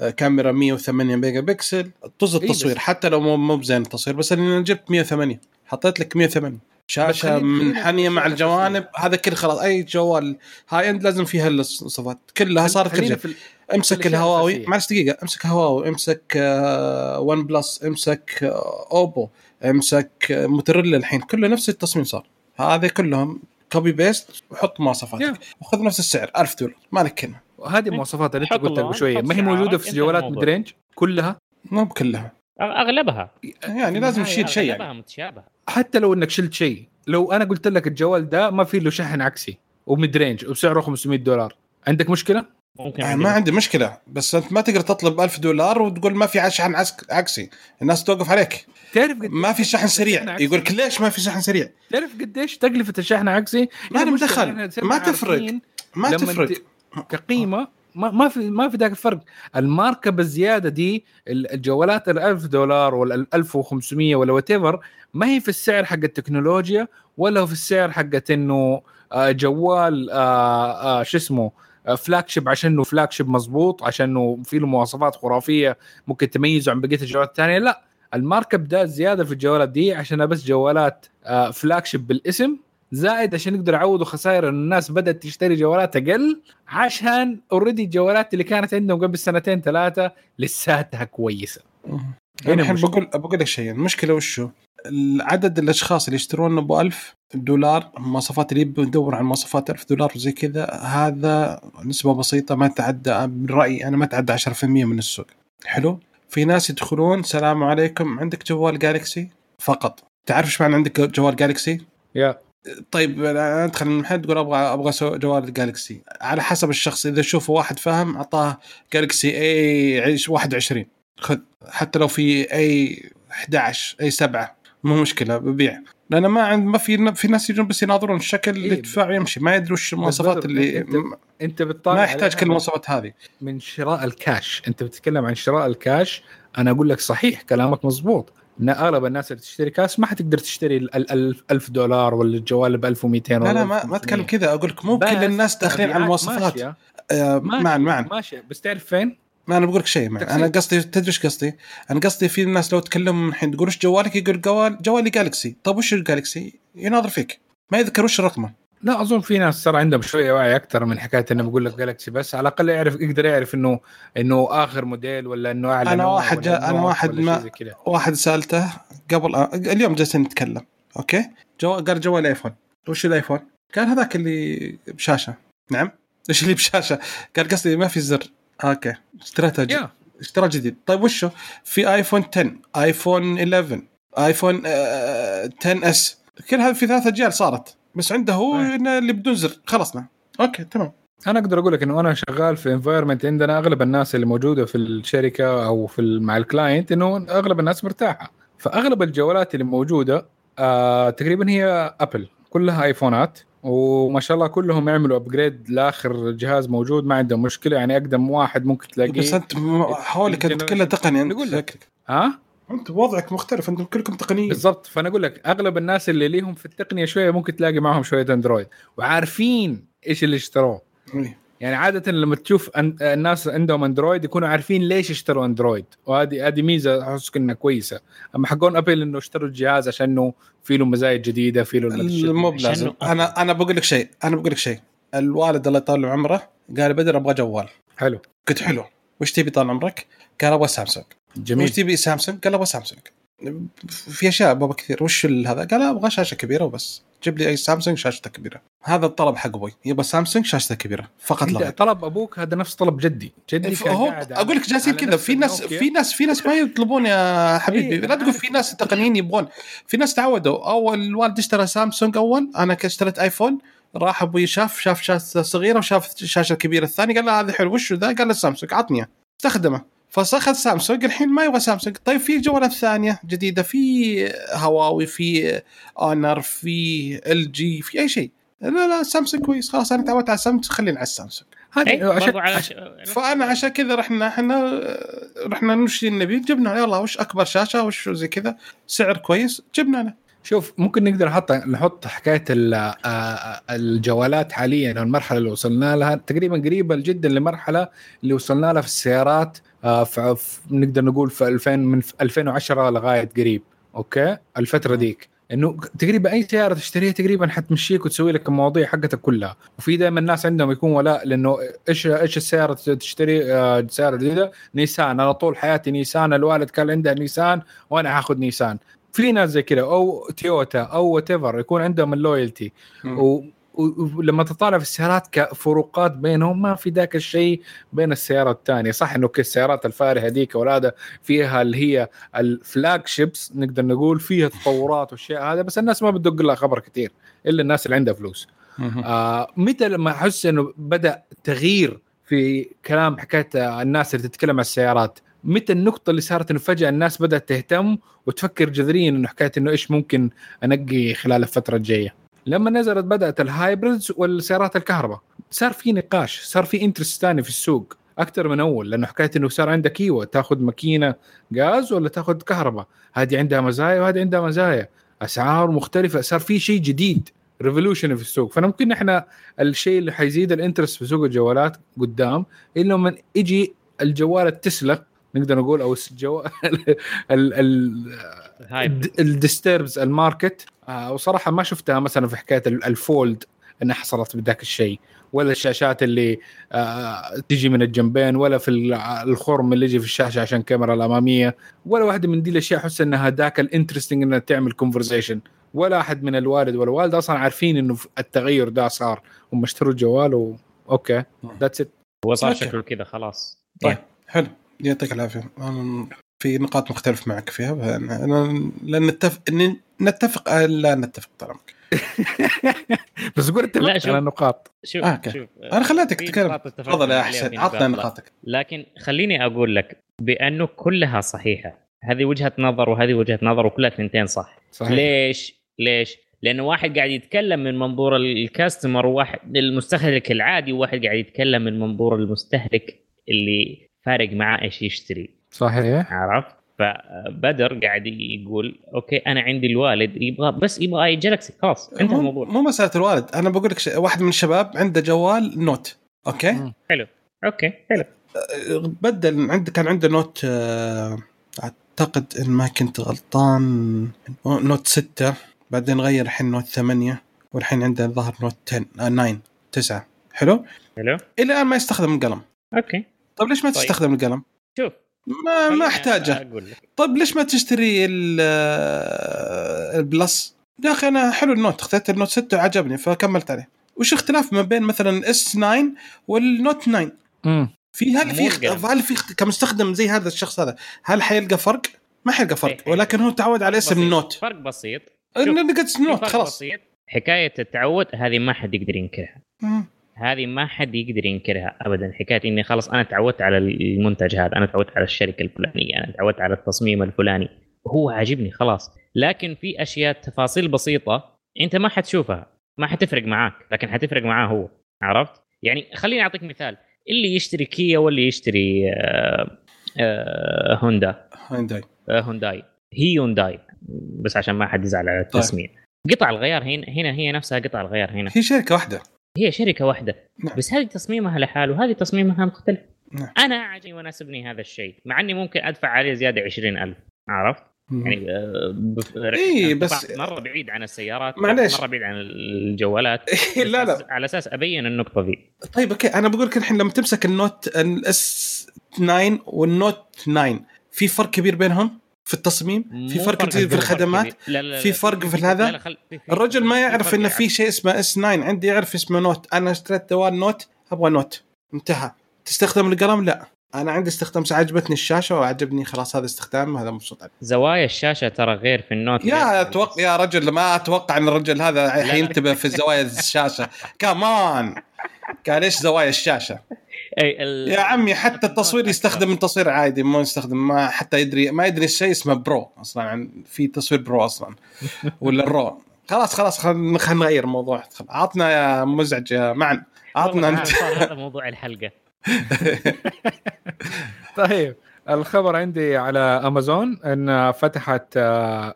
آه، كاميرا 108 ميجا بكسل. طز إيه التصوير بس- حتى لو مو مو بزين التصوير بس أنا جبت 108 حطيت لك 108 شاشة منحنيه مع الجوانب. هذا كل خلاص. أي جوال high end لازم فيها الصفات كلها صارت كل امسك الهواوي. معلش دقيقة. امسك هواوي. امسك آه، ون بلس امسك آه، اوبو امسك آه، موتورولا الحين. كله نفس التصميم صار. هذا كلهم copy paste وحط مواصفاتك. Yeah. وخذ نفس السعر 1000 دولار. ما لك كلمه هذه المواصفات اللي أنت قلتها قبل شوية. ما هي موجودة في جوالات الموضوع. mid range كلها؟ مو بكلها. أغلبها. يعني لازم تشيل شيء يعني. اغلبها متشابهة. حتى لو إنك شلت شيء. لو أنا قلت لك الجوال ده ما في له شحن عكسي. و mid range وسعره 500 دولار. عندك مشكلة؟ ممكن عندي ما عندي مشكلة بس أنت ما تقدر تطلب 1000 دولار وتقول ما في شحن عكسي. الناس توقف عليك. تعرف قد ما في شحن سريع؟ يقول لك ليش ما في شحن سريع؟ تعرف قديش تكلفة الشحن عكسي؟ ما يعني له مشكلة، دخل. ما تفرق. ما تفرق. كقيمة ما ما في ما في ذاك الفرق. ال markup الزيادة دي ال- الجوالات ال 1000 دولار ولا ال 1500 ولا what ما هي في السعر حق التكنولوجيا ولا في السعر حقت إنه آه، جوال آه، آه، شو اسمه flagship عشانه flagship مضبوط عشانه في له مواصفات خرافية ممكن تميزه عن بقية الجوالات الثانية لا ال markup دا زيادة في الجوالات دي عشان بس جوالات flagship بالاسم زائد عشان يقدر يعوضوا خسائر ان الناس بدأت تشتري جوالات أقل عشان already الجوالات اللي كانت عندهم قبل سنتين ثلاثة لساتها كويسة أنا الحين. بقول بقول لك شيء المشكلة وشو؟ عدد الأشخاص اللي يشترون أبو 1000 دولار المواصفات اللي يدور على مواصفات 1000 دولار وزي كذا هذا نسبة بسيطة ما تعدى برايي أنا ما تعدى 10% من السوق. حلو؟ في ناس يدخلون سلام عليكم عندك جوال Galaxy فقط. تعرف إيش معنى عندك جوال Galaxy؟ yeah. طيب أنا أدخل المحل تقول أبغى أبغى جوال Galaxy على حسب الشخص إذا شوفه واحد فاهم أعطاه Galaxy A 21 خذ. حتى لو في A 11 A 7 مو مشكلة ببيع. لأن ما عند ما في في ناس يجون بس يناظرون الشكل اللي إيه. يدفع يمشي ما يدري وش المواصفات اللي أنت- أنت بتطالع ما يحتاج كل المواصفات هذه. من شراء الكاش. أنت بتتكلم عن شراء الكاش. أنا أقول لك صحيح كلامك مزبوط إن أغلب الناس اللي تشتري كاس ما حتقدر تشتري ال ال- ال 1000 دولار ولا الجوال ب 1200 لا ولا لا ما, ما 1500. اتكلم كذا. أقول لك مو كل الناس داخلين على المواصفات. معا معا ماشي بس تعرف فين؟ ما أنا بقول لك شيء. أنا قصدي تدري إيش قصدي؟ أنا قصدي في الناس لو تكلم الحين تقول إيش جوالك يقول جوال جوالي جالكسي طيب وش الجالكسي؟ يناظر فيك ما يذكر وش رقمه لا أظن في ناس صار عندهم شوية وعي أكثر من حكاية إنه بقول لك جالكسي بس على الأقل يعرف يقدر يعرف انه إنه آخر موديل ولا إنه أعلى نوع واحد جا- نوع واحد ما-. واحد سألته قبل اليوم جالسين نتكلم okay جو... قال جوال iPhone وش ال iPhone؟ قال هذاك اللي بشاشة نعم إيش اللي بشاشة؟ قال قصدي ما في زر okay. ج... يا اشترى جديد طيب وشو؟ في iPhone 10 iPhone 11 iPhone آه 10 S. كل هذه في ثلاث أجيال صارت. بس عنده هو. إنه اللي بدون زر. خلصنا. okay تمام. أنا أقدر أقول لك إنه أنا شغال في environment عندنا أغلب الناس اللي موجودة في الشركة أو في مع ال client إنه أغلب الناس مرتاحة. فأغلب الجوالات اللي موجودة آه تقريبا هي Apple كلها آيفونات. وما شاء الله كلهم يعملوا upgrade لآخر جهاز موجود ما عندهم مشكلة. يعني أقدم واحد ممكن تلاقيه بس أنت حولك أنت كله تقني أنت يقول لك. ها؟ أنت وضعك مختلف أنتم كلكم تقنيين. بالضبط. فأنا أقول لك أغلب الناس اللي ليهم في التقنية شوية ممكن تلاقي معهم شوية Android وعارفين إيش اللي اشتروه. إيه. يعني عادة لما تشوف أن- الناس عندهم أندرويد يكونوا عارفين ليش اشتروا أندرويد وهذه هذه ميزة أحس إنها كويسة. أما حقون أبل إنه اشتروا الجهاز عشان إنه في له مزايا جديدة في له مو. بلازم. أنا أنا بقول لك شيء أنا بقول لك شيء. الوالد الله يطول عمره قال بدر أبغى جوال. حلو. قلت حلو. وش تبي طال عمرك؟ قال أبغى سامسونج. جميل. وش تبي سامسونج؟ قال أبغى سامسونج. في أشياء بابا كثير وش هذا؟ قال أبغى شاشة كبيرة وبس. جيب لي أي سامسونج شاشته كبيرة. هذا الطلب حق أبوي. يبغى سامسونج شاشته كبيرة فقط لا. طلب أبوك هذا نفس طلب جدي. جدي كان قاعد على- أقول لك جالسين كذا في ناس. في ناس في ناس ما يطلبون يا حبيبي. إيه، لا تقول في ناس تقنيين يبغون. في ناس تعودوا. أول الوالد اشترى سامسونج أول أنا اشتريت iPhone. راح أبوي شاف شاف شاشة صغيرة وشاف الشاشه الكبيره الثانية قال له هذا حلو وش ذا؟ قال له سامسونج. عطني. استخدمه. فاخذ سامسونج الحين ما يبغى سامسونج. طيب في جوالات ثانية جديدة في هواوي في Honor في LG في أي شيء. لا لا سامسونج كويس. خلاص أنا تعودت على سامسونج خليني على السامسونج هذه إيه، عشان على عشان- فأنا عشان كذا رحنا إحنا رحنا نشتري النبي جبنا يلا وش أكبر شاشة وش زي كذا. سعر كويس. جبنا أنا. شوف ممكن نقدر نحط نحط حكاية ال- آه، الجوالات حاليا المرحلة اللي وصلنا لها. تقريبا قريبة جدا لمرحلة اللي وصلنا لها في السيارات. آه، نقدر نقول في 2000 من 2010 لغاية قريب. okay؟ الفترة ذيك إنه تقريبا أي سيارة تشتريها تقريبا حتمشيك وتسوي لك المواضيع حقتك كلها. وفي دائما الناس عندهم يكون ولاء لأنه إيش إيش السيارة تشتري؟ آه، سيارة جديدة؟ نيسان. أنا طول حياتي نيسان. الوالد كان عنده نيسان وأنا هاخذ نيسان. في ناس زي كذا أو تويوتا أو what يكون عندهم ال loyalty ولما تطالع في السيارات كفروقات بينهم ما في ذاك الشيء بين السيارة الثانية. صح إنه كل السيارات الفارهة هذيك اولادها فيها اللي هي ال flagships نقدر نقول فيها تطورات والشيء هذا بس الناس ما بتدق لها خبر كثير إلا الناس اللي عندها فلوس. آه متى لما أحس إنه بدأ تغيير في كلام حكاية الناس اللي تتكلم عن السيارات متى النقطة اللي صارت إنه فجأة الناس بدأت تهتم وتفكر جذريا إنه حكاية إنه إيش ممكن أنقي خلال الفترة الجاية. لما نزلت بدأت ال hybrids والسيارات الكهرباء. صار في نقاش، صار في interest ثاني في السوق. أكثر من أول لأنه حكاية إنه صار عندك أيوه تأخذ ماكينة غاز ولا تأخذ كهرباء، هذه عندها مزايا وهذه عندها مزايا، أسعار مختلفة، صار في شيء جديد revolution في السوق. فانا ممكن إحنا الشيء اللي حيزيد ال interest في سوق الجوالات قدام الا لما يجي الجوال التسلا نقدر نقول أو الجو ال disrupts ال market آه، وصراحة ما شفتها مثلا في حكاية ال- الفولد إنها حصلت بذاك الشيء ولا الشاشات اللي آه، تجي من الجنبين ولا في ال- الخرم اللي يجي في الشاشة عشان الكاميرا الأمامية ولا واحدة من دي الأشياء أحس إنها ذاك ال interesting إنها تعمل conversation ولا أحد من الوالد والوالده أصلا عارفين إنه التغير ده صار هم اشتروا الجوال و okay that's it هو صار. شكله كذا خلاص. طيب. حلو. يعطيك العافية أنا في نقاط مختلف معك فيها أنا لن نتفق إن نتفق آه، لا نتفق طال عمرك بس قول انت. على النقاط شوف آه،. شوف أنا خليتك تتكلم نقاط تفضل يا وفي عطنا نقاط. نقاطك لكن خليني أقول لك بأنه كلها صحيحة هذه وجهة نظر وهذه وجهة نظر وكلها ثنتين صح صحيح ليش؟ ليش؟ لأنه واحد قاعد يتكلم من منظور الكاستمر وواحد المستهلك العادي وواحد قاعد يتكلم من منظور المستهلك اللي فارق معاه إيش يشتري. صحيح. عرفت؟ فبدر قاعد يقول أوكي أنا عندي الوالد يبغى بس يبغى أي جالكسي خلاص انتهى مو, الموضوع. مو مسألة الوالد أنا بقول لك ش- واحد من الشباب عنده جوال Note okay؟ مم. okay حلو. أه، بدل عنده كان عنده Note آه، أعتقد إن ما كنت غلطان Note 6 بعدين غير الحين Note 8 والحين عنده الظاهر Note 10 آه 9 9 حلو؟ حلو. إلى الآن ما يستخدم القلم okay. طيب ليش ما طيب. تستخدم القلم؟ شوف ما ما أحتاجه أقول لك طيب ليش ما تشتري ال- آه، ال Plus؟ يا أخي أنا حلو ال Note اخترت ال Note 6 وعجبني فكملت عليه وش اختلاف ما بين مثلا S 9 وال Note 9 مم. في هل في. هل في كمستخدم زي هذا الشخص هذا هل حيلقى فرق؟ ما حيلقى فرق إيه. ولكن هو تعود على اسم. ال Note فرق بسيط انه لقيت Note خلاص بسيط حكاية التعود هذه ما حد يقدر ينكرها. هذه ما حد يقدر ينكرها ابدا. حكاية إني خلاص أنا تعودت على المنتج هذا أنا تعودت على الشركة الفلانية أنا تعودت على التصميم الفلاني. هو عاجبني خلاص. لكن في أشياء تفاصيل بسيطة أنت ما حتشوفها ما حتفرق معاك لكن حتفرق معاه هو. عرفت؟ يعني خليني أعطيك مثال. اللي يشتري كيا واللي يشتري آه آه هوندا هاينداي آه هونداي. هي هونداي. بس عشان ما حد يزعل على التسميه قطع الغيار هنا هنا هي نفسها قطع الغيار هنا. هي شركة واحدة. هي شركة واحدة. نعم. بس هذه تصميمها لحاله وهذه تصميمها مختلف. نعم. أنا عاجبني ويناسبني هذا الشيء مع إني ممكن أدفع عليه زيادة 20000 عرفت؟ يعني آه، بف- إيه، بس- ارتفاع مرة بعيد عن السيارات معليش. مرة بعيد عن الجوالات. لا بس لا. على أساس أبين النقطة ذي طيب أوكي. أنا بقول لك الحين لما تمسك ال Note ال S 9 وال Note 9 في فرق كبير بينهم؟ في التصميم في فرق كبير في الخدمات. لا لا لا في فرق في هذا؟ خل- الرجل ما يعرف إنه يا في شيء اسمه S 9 عندي يعرف اسمه Note أنا اشتريت جوال Note أبغى Note انتهى. تستخدم القلم؟ لا. أنا عندي استخدام عجبتني الشاشة وعجبني خلاص هذا استخدام هذا مبسوط عليه زوايا الشاشة ترى غير في ال Note. يا غير. أتوقع يا رجل ما أتوقع إن الرجل هذا. حينتبه في زوايا الشاشة. كمان قال إيش زوايا الشاشة؟ أي ال- يا عمي حتى التصوير يستخدم التصوير عادي ما يستخدم ما حتى يدري ما يدري الشيء اسمه pro أصلا عن في تصوير pro أصلا ولا ال raw خلاص خلاص خلينا نغير الموضوع عطنا يا مزعج يا معن عطنا أنت. هذا موضوع الحلقة. طيب الخبر عندي على أمازون إن فتحت آه،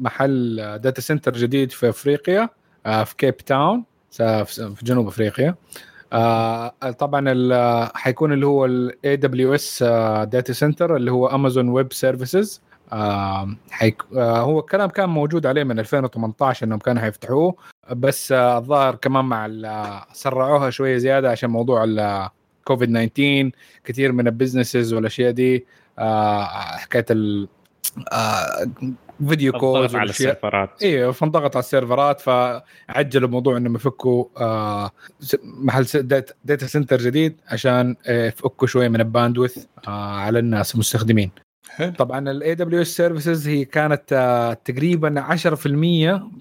محل data center جديد في أفريقيا آه، في كيب تاون في جنوب أفريقيا. آه، طبعا ال- حيكون اللي هو ال AWS data center اللي هو Amazon Web Services هو الكلام كان موجود عليه من 2018 إنهم كانوا حيفتحوه بس آه، الظاهر كمان مع ال- سرعوها شوية زيادة عشان موضوع الكوفيد 19 كثير من ال businesses والأشياء دي. آه، حكاية ال آه، video calls على السيرفرات. أيوه فانضغط على السيرفرات فعجلوا موضوع انهم يفكوا آه محل data center جديد عشان آه، يفكوا شوية من ال bandwidth آه على الناس المستخدمين. حلو. طبعا ال AWS services هي كانت آه تقريبا 10%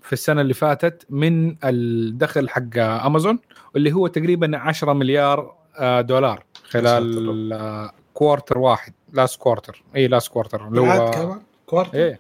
في السنة اللي فاتت من الدخل حق امازون واللي هو تقريبا 10 مليار آه دولار خلال آه quarter واحد last quarter إيه last quarter اللي هو كمان؟ quarter إيه.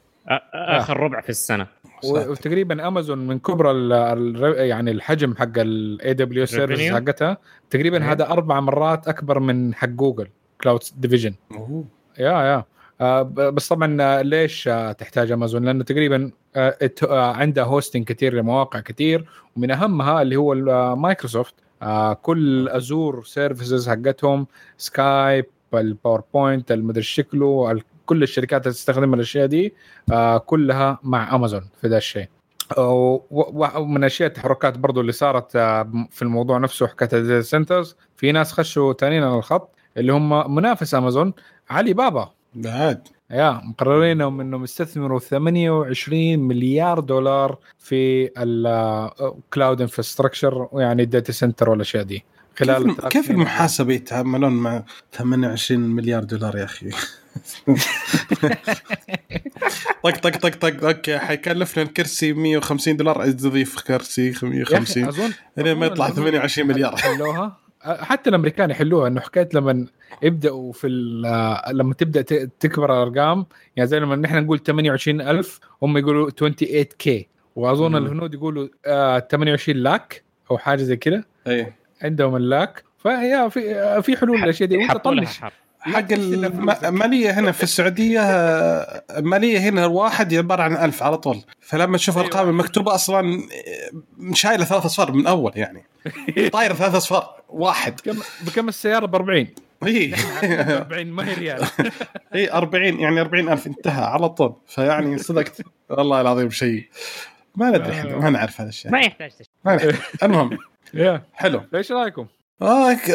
آخر ربع في السنة وتقريبا امازون من كبر ال ال يعني الحجم حق ال AW service. حقتها تقريبا إيه. هذا أربع مرات أكبر من حق جوجل Cloud division أوه. yeah yeah آه، بس طبعا آه، ليش آه، تحتاج امازون؟ لأنه تقريبا آه، آه، عندها hosting كثير لمواقع كثير ومن أهمها اللي هو آه، مايكروسوفت آه، كل Azure services حقتهم Skype ال PowerPoint المدري شكله كل الشركات اللي تستخدم الأشياء دي آه، كلها مع امازون في ذا الشيء. ومن الاشياء التحركات برضو اللي صارت آه، في الموضوع نفسه حكاية ال data centers في ناس خشوا تانيين على الخط اللي هم منافس امازون علي بابا. بعد. يا مقررين إنهم انهم يستثمروا 28 مليار دولار في ال cloud infrastructure ويعني ال data center والأشياء دي. خلال كيف, سنين. المحاسبة؟ يتعاملون مع 28 مليار دولار يا أخي. طق طق طق طق أوكي حيكلفنا الكرسي 150 دولار. تضيف كرسي يا أخي 150 اظن لين ما يطلع أظن 28 مليار. حلوها. حتى الأمريكان يحلوها. إنه حكايه لما يبدأوا في لما تبدأ تكبر الأرقام يعني زي لما نحن نقول 28000 هم يقولوا 28 كي وأظن. الهنود يقولوا آه 28 لاك أو حاجة زي كذا. اي عندهم اللاك فهي في في حلول للأشياء دي وأنت طنش. حق. الماليه هنا في السعودية آه، الماليه هنا الواحد عبارة عن ألف على طول. فلما تشوف أيوة. أرقام المكتوبة أصلا آه، شايلة ثلاث أصفار من أول يعني. طاير ثلاث أصفار واحد. كم بكم السيارة؟ ب 40 اي 40 ما هي ريال. اي 40 يعني 40 ألف انتهى على طول. فيعني صدقت. والله العظيم شيء. ما ندري إحنا ما نعرف هذا الشيء. ما يحتاج تشتري ما. المهم حلو. إيش رأيكم؟ آه ك-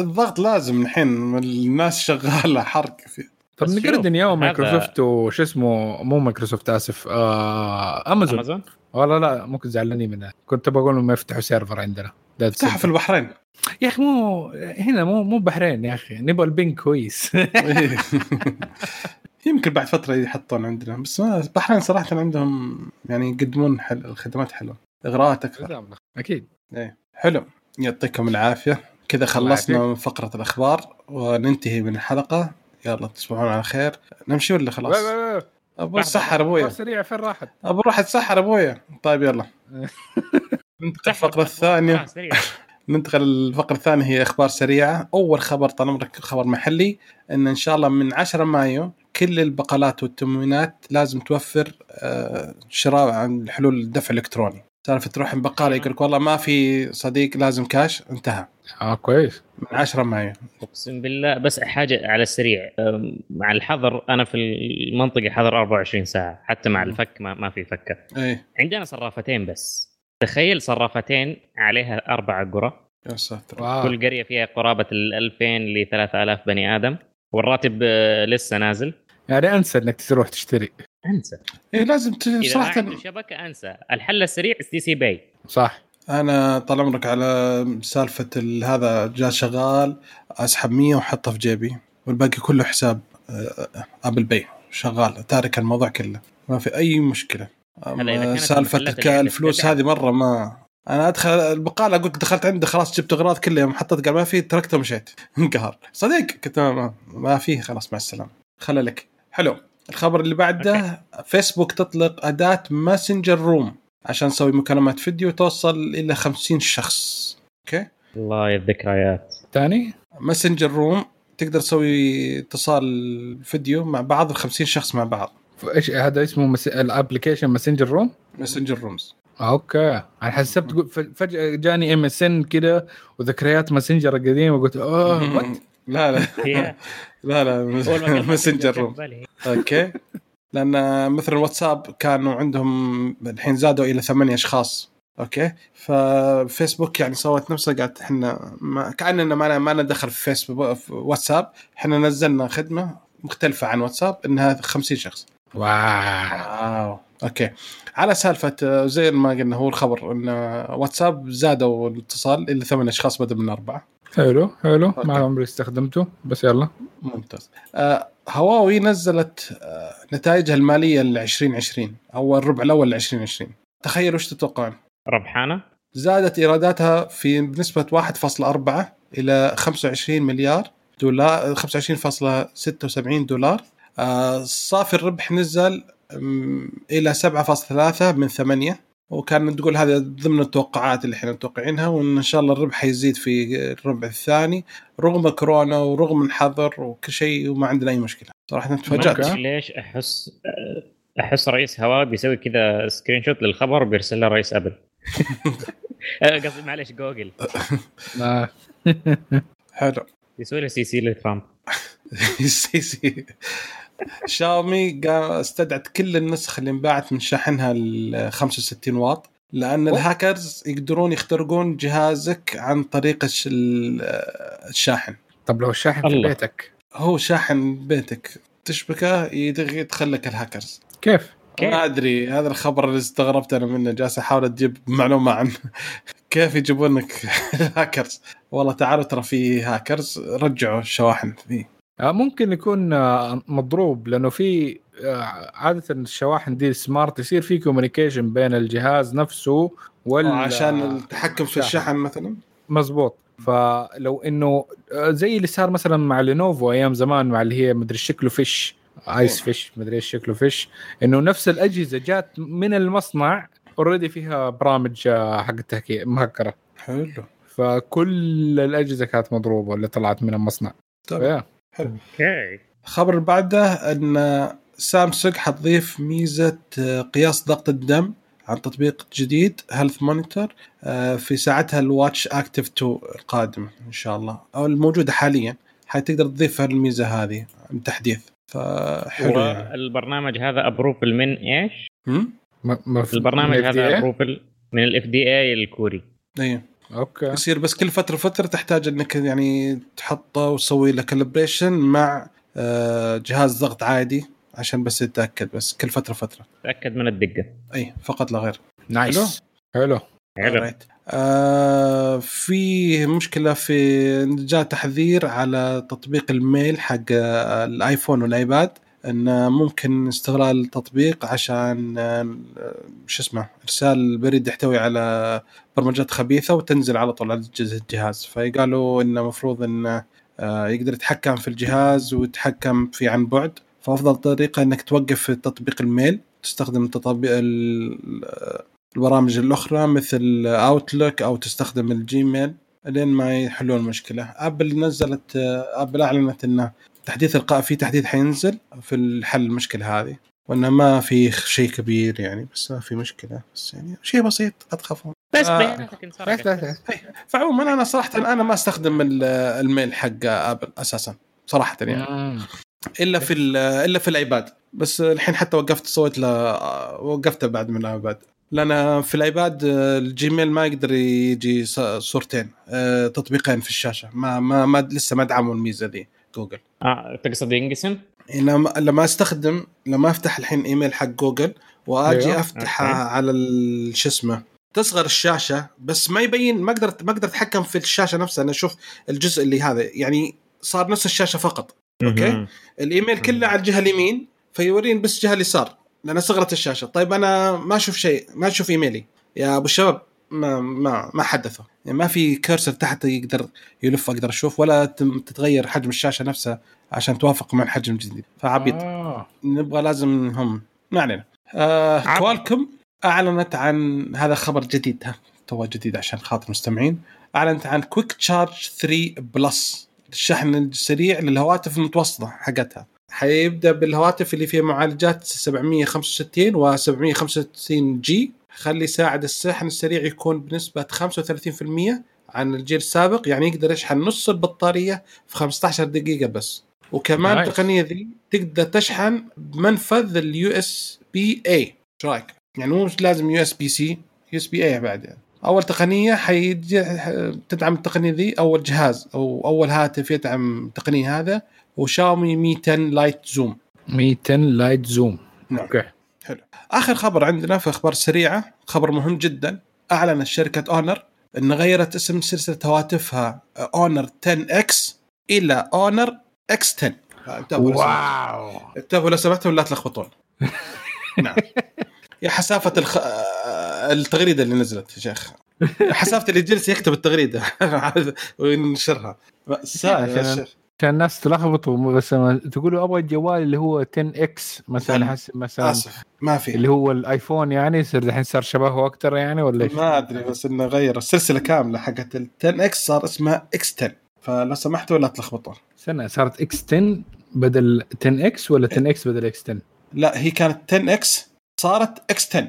الضغط لازم الحين الناس شغالة حرق في طب نقرد يوم هذا- مايكروسوفت وش اسمه؟ مو مايكروسوفت آسف. آه امازون امازون والله لا ممكن زعلانين منها كنت بقول لهم يفتحوا سيرفر عندنا. data افتحها في. البحرين. يا أخي مو هنا مو مو بحرين يا أخي. نبغى البنك كويس. يمكن بعد فترة يحطون عندنا. بس البحرين صراحة عندهم يعني يقدمون حل الخدمات حلوة. إغراءات أكثر. أكيد. إيه. حلو. يعطيكم العافية. كذا خلصنا. من فقرة الأخبار وننتهي من الحلقة. يلا تصبحون على خير. نمشي ولا خلاص؟ أبو سحر أبويا. سريع فين راحت؟ أبو روح اتسحر أبويا. طيب يلا. ننتقل الفقرة الثانية. آه،. ننتقل للفقرة الثانية هي أخبار سريعة. أول خبر طال عمرك خبر محلي أن إن شاء الله من 10 مايو كل البقالات والتموينات لازم توفر آه، شراء عن حلول الدفع الإلكتروني سالفة تروح بقالة يقول لك والله ما في صديق لازم كاش انتهى. آه كويس. من 10 مايو أقسم بالله بس حاجة على السريع. مع الحظر أنا في المنطقة حظر 24 ساعة. حتى مع الفك ما, ما في فكة. إيه. عندنا صرافتين بس. تخيل صرافتين عليها أربع قرى. يا ساتر. واو. كل قرية فيها قرابة ال 2000 ل 3000 بني آدم. والراتب آه، لسه نازل. يعني أنسى إنك تروح تشتري. انسى. إيه لازم ت... إذا ما صراحة عنده شبكة أنسى. الحل السريع STC Pay صح. أنا طال عمرك على سالفة ال- هذا جاء شغال أسحب 100 واحطه في جيبي والباقي كله حساب آه، Apple Pay شغال تارك الموضوع كله. ما في أي مشكلة. سالفة الفلوس. هذه مرة ما أنا أدخل البقالة أقول لك دخلت عنده خلاص جبت أغراض كلها يوم حطيت قال ما في تركته ومشيت. انقهر. صديق قلت ما, ما, ما في خلاص مع السلامة. خلى لك. حلو. الخبر اللي بعده فيسبوك تطلق أداة Messenger Room عشان تسوي مكالمات فيديو توصل إلى 50 شخص. أوكي؟ الله يا الذكريات ثاني؟ Messenger Rooms تقدر تسوي اتصال فيديو مع بعض ال 50 شخص مع بعض. إيش هذا اسمه؟ مس... ال application Messenger Room Messenger Rooms أوكي. أنا حسبت فجأة جاني MSN كذا وذكريات ماسنجر القديمة قلت أوه what لا لا. لا لا Room بالي. okay. لأن مثلا واتساب كانوا عندهم الحين زادوا إلى ثمانية أشخاص. okay. ففيسبوك يعني سوت نفسها قالت إحنا ما كأننا ما ما لنا دخل في فيسبوك في واتساب. إحنا نزلنا خدمة مختلفة عن واتساب إنها 50 شخص. wow. wow. okay. على سالفة آه، زي ما قلنا هو الخبر إن آه، واتساب زادوا الاتصال إلى ثمان أشخاص بدل من أربعة. حلو حلو. okay. ما عمري استخدمته بس يلا. ممتاز. آه هواوي نزلت آه نتائجها المالية ل 2020 أو الربع الأول ل 2020 تخيلوا إيش تتوقعون؟ ربحانة؟ زادت إيراداتها في بنسبة 1.4 إلى 25 مليار دولار 25.76 دولار. آه صافي الربح نزل إلى 7.3 من 8 وكان تقول هذا ضمن التوقعات اللي إحنا متوقعينها وإن ان شاء الله الربح حيزيد في الربع الثاني رغم كورونا ورغم الحظر وكل شيء وما عندنا أي مشكلة. صراحة ما تفاجأت. ليش أحس أحس رئيس هواوي بيسوي كذا screenshot للخبر وبيرسل له رئيس أبل. آه، قصدي معلش جوجل. آه. حلو. يسوي له CC لترامب. CC شاومي استدعت كل النسخ اللي انباعت من شاحنها ال 65 واط لأن الهاكرز يقدرون يخترقون جهازك عن طريق الش- ال- الشاحن. طب لو الشاحن في الله. بيتك. هو شاحن بيتك. تشبكه يدغ- يدخل لك الهاكرز. كيف؟ كيف؟ ما أدري. هذا الخبر اللي استغربت أنا منه. جالس أحاول أجيب معلومة عنه. كيف يجيبون لك هاكرز؟ والله تعالوا ترى في هاكرز. رجعوا الشواحن. فيه ممكن يكون آه، مضروب لأنه في آه، عادة الشواحن دي smart يصير في communication بين الجهاز نفسه وال عشان التحكم في الشحن مثلا؟ مزبوط فلو إنه آه، زي اللي صار مثلا مع لينوفو أيام زمان مع اللي هي مدري شكله فيش ايس فيش مدري إيش شكله فيش إنه نفس الأجهزة جات من المصنع already فيها برامج آه، حق التهكير مهكرة. حلو. فكل الأجهزة كانت مضروبة اللي طلعت من المصنع. طيب. فيا. okay الخبر اللي بعده أن سامسونج حتضيف ميزة آه، قياس ضغط الدم عن تطبيق جديد Health Monitor في ساعتها ال Watch Active 2 القادم إن شاء الله أو الموجودة حاليا حتقدر تضيف الميزة هذه التحديث فحلو يعني. والبرنامج هذا approval من إيش؟ في- البرنامج من هذا؟ approval من ال FDA الكوري أيوه okay. يصير بس كل فترة فتره تحتاج إنك يعني تحطه وتسوي له calibration مع آه، جهاز ضغط عادي عشان بس تتاكد بس كل فترة فتره تأكد من الدقة. إي فقط لا غير. nice. حلو. حلو. Alright. آه في مشكلة في جاء تحذير على تطبيق ال Mail حق الايفون والايباد إن ممكن استغلال التطبيق عشان آه، شو اسمه إرسال بريد يحتوي على برمجات خبيثة وتنزل على طول على الجهاز- فقالوا انه المفروض انه آه، يقدر يتحكم في الجهاز ويتحكم في عن بعد. فأفضل طريقة إنك توقف تطبيق ال Mail تستخدم التطبيق ال- البرامج الأخرى مثل Outlook أو تستخدم ال Gmail لين ما يحلون المشكلة. ابل نزلت ابل أعلنت إنه تحديث القاء في تحديث حينزل في الحل المشكلة هذه وإنه ما في شيء كبير يعني بس ما في مشكلة بس يعني شيء بسيط لا تخافون بس آه. بياناتك انسرقت بس فعموما أنا صراحة أنا ما أستخدم ال- ال Mail حق ابل أساسا صراحة يعني. مم. إلا في ال- إلا في الأيباد. بس الحين حتى وقفت سويت له وقفته بعد من الأيباد. لأن في الأيباد آه، ال Gmail ما يقدر يجي صورتين آه، تطبيقين في الشاشة. ما ما, ما لسه ما دعموا الميزة ذي. جوجل آه تقصد ينقسم؟ لما لما أستخدم لما أفتح الحين إيميل حق جوجل وأجي أيوه. افتح okay. على ال- شو اسمه تصغر الشاشة بس ما يبين ما أقدر ما أقدر أتحكم في الشاشة نفسها أنا أشوف الجزء اللي هذا يعني صار نفس الشاشة فقط okay. مهم. الإيميل كله على الجهة اليمين فيوريني بس الجهة اليسار لأن صغرت الشاشة طيب أنا ما أشوف شيء ما أشوف إيميلي يا أبو الشباب ما ما ما حدثوا يعني ما في cursor تحت يقدر يلف أقدر أشوف ولا تتغير حجم الشاشة نفسها عشان توافق مع الحجم الجديد. فعبيط. آه. نبغى لازم هم. ما علينا. آه Qualcomm أعلنت عن هذا خبر جديد. هاتو جديد عشان خاطر المستمعين. أعلنت عن Quick Charge 3 Plus الشحن السريع للهواتف المتوسطة حقتها. حيبدأ بالهواتف اللي فيها معالجات 765 و 765 G خلي يساعد الشحن السريع يكون بنسبة 35% عن الجيل السابق يعني يقدر يشحن نص البطارية في 15 دقيقة بس وكمان nice. التقنية ذي تقدر تشحن بمنفذ ال USB-A إيش رأيك؟ يعني مو لازم يو اس بي سي يو اس بي اي بعد يعني. أول تقنية حيجي تدعم التقنية ذي أول جهاز أو أول هاتف يدعم التقنية هذا وشاومي Mi 10 Lite Zoom 200 Lite Zoom نعم. okay آخر خبر عندنا في أخبار سريعة خبر مهم جدا. أعلنت شركة أونر إن غيرت اسم سلسلة هواتفها Honor 10 X إلى Honor X 10 انتبهوا. واو. انتبهوا لو سمحتوا لا تلخبطون. نعم. يا حسافة الخ... آه، التغريدة اللي نزلت يا شيخ. حسافة اللي جلس يكتب التغريدة. وينشرها سائل يا عشان- شيخ. عشان الناس تلخبطوا بس تقولوا أبغى الجوال اللي هو 10 X مثلا أحس مثلا آسف. ما في. اللي هو ال iPhone يعني يصير الحين صار شبهه أكثر يعني ولا إيش؟ ما أدري بس إنه غير السلسلة كاملة حقت ال 10 X صار اسمها X 10 فلو سمحتوا لا تلخبطون. استنى صارت إكس 10 بدل 10 إكس ولا 10 إكس بدل إكس 10 لا هي كانت 10 X صارت X 10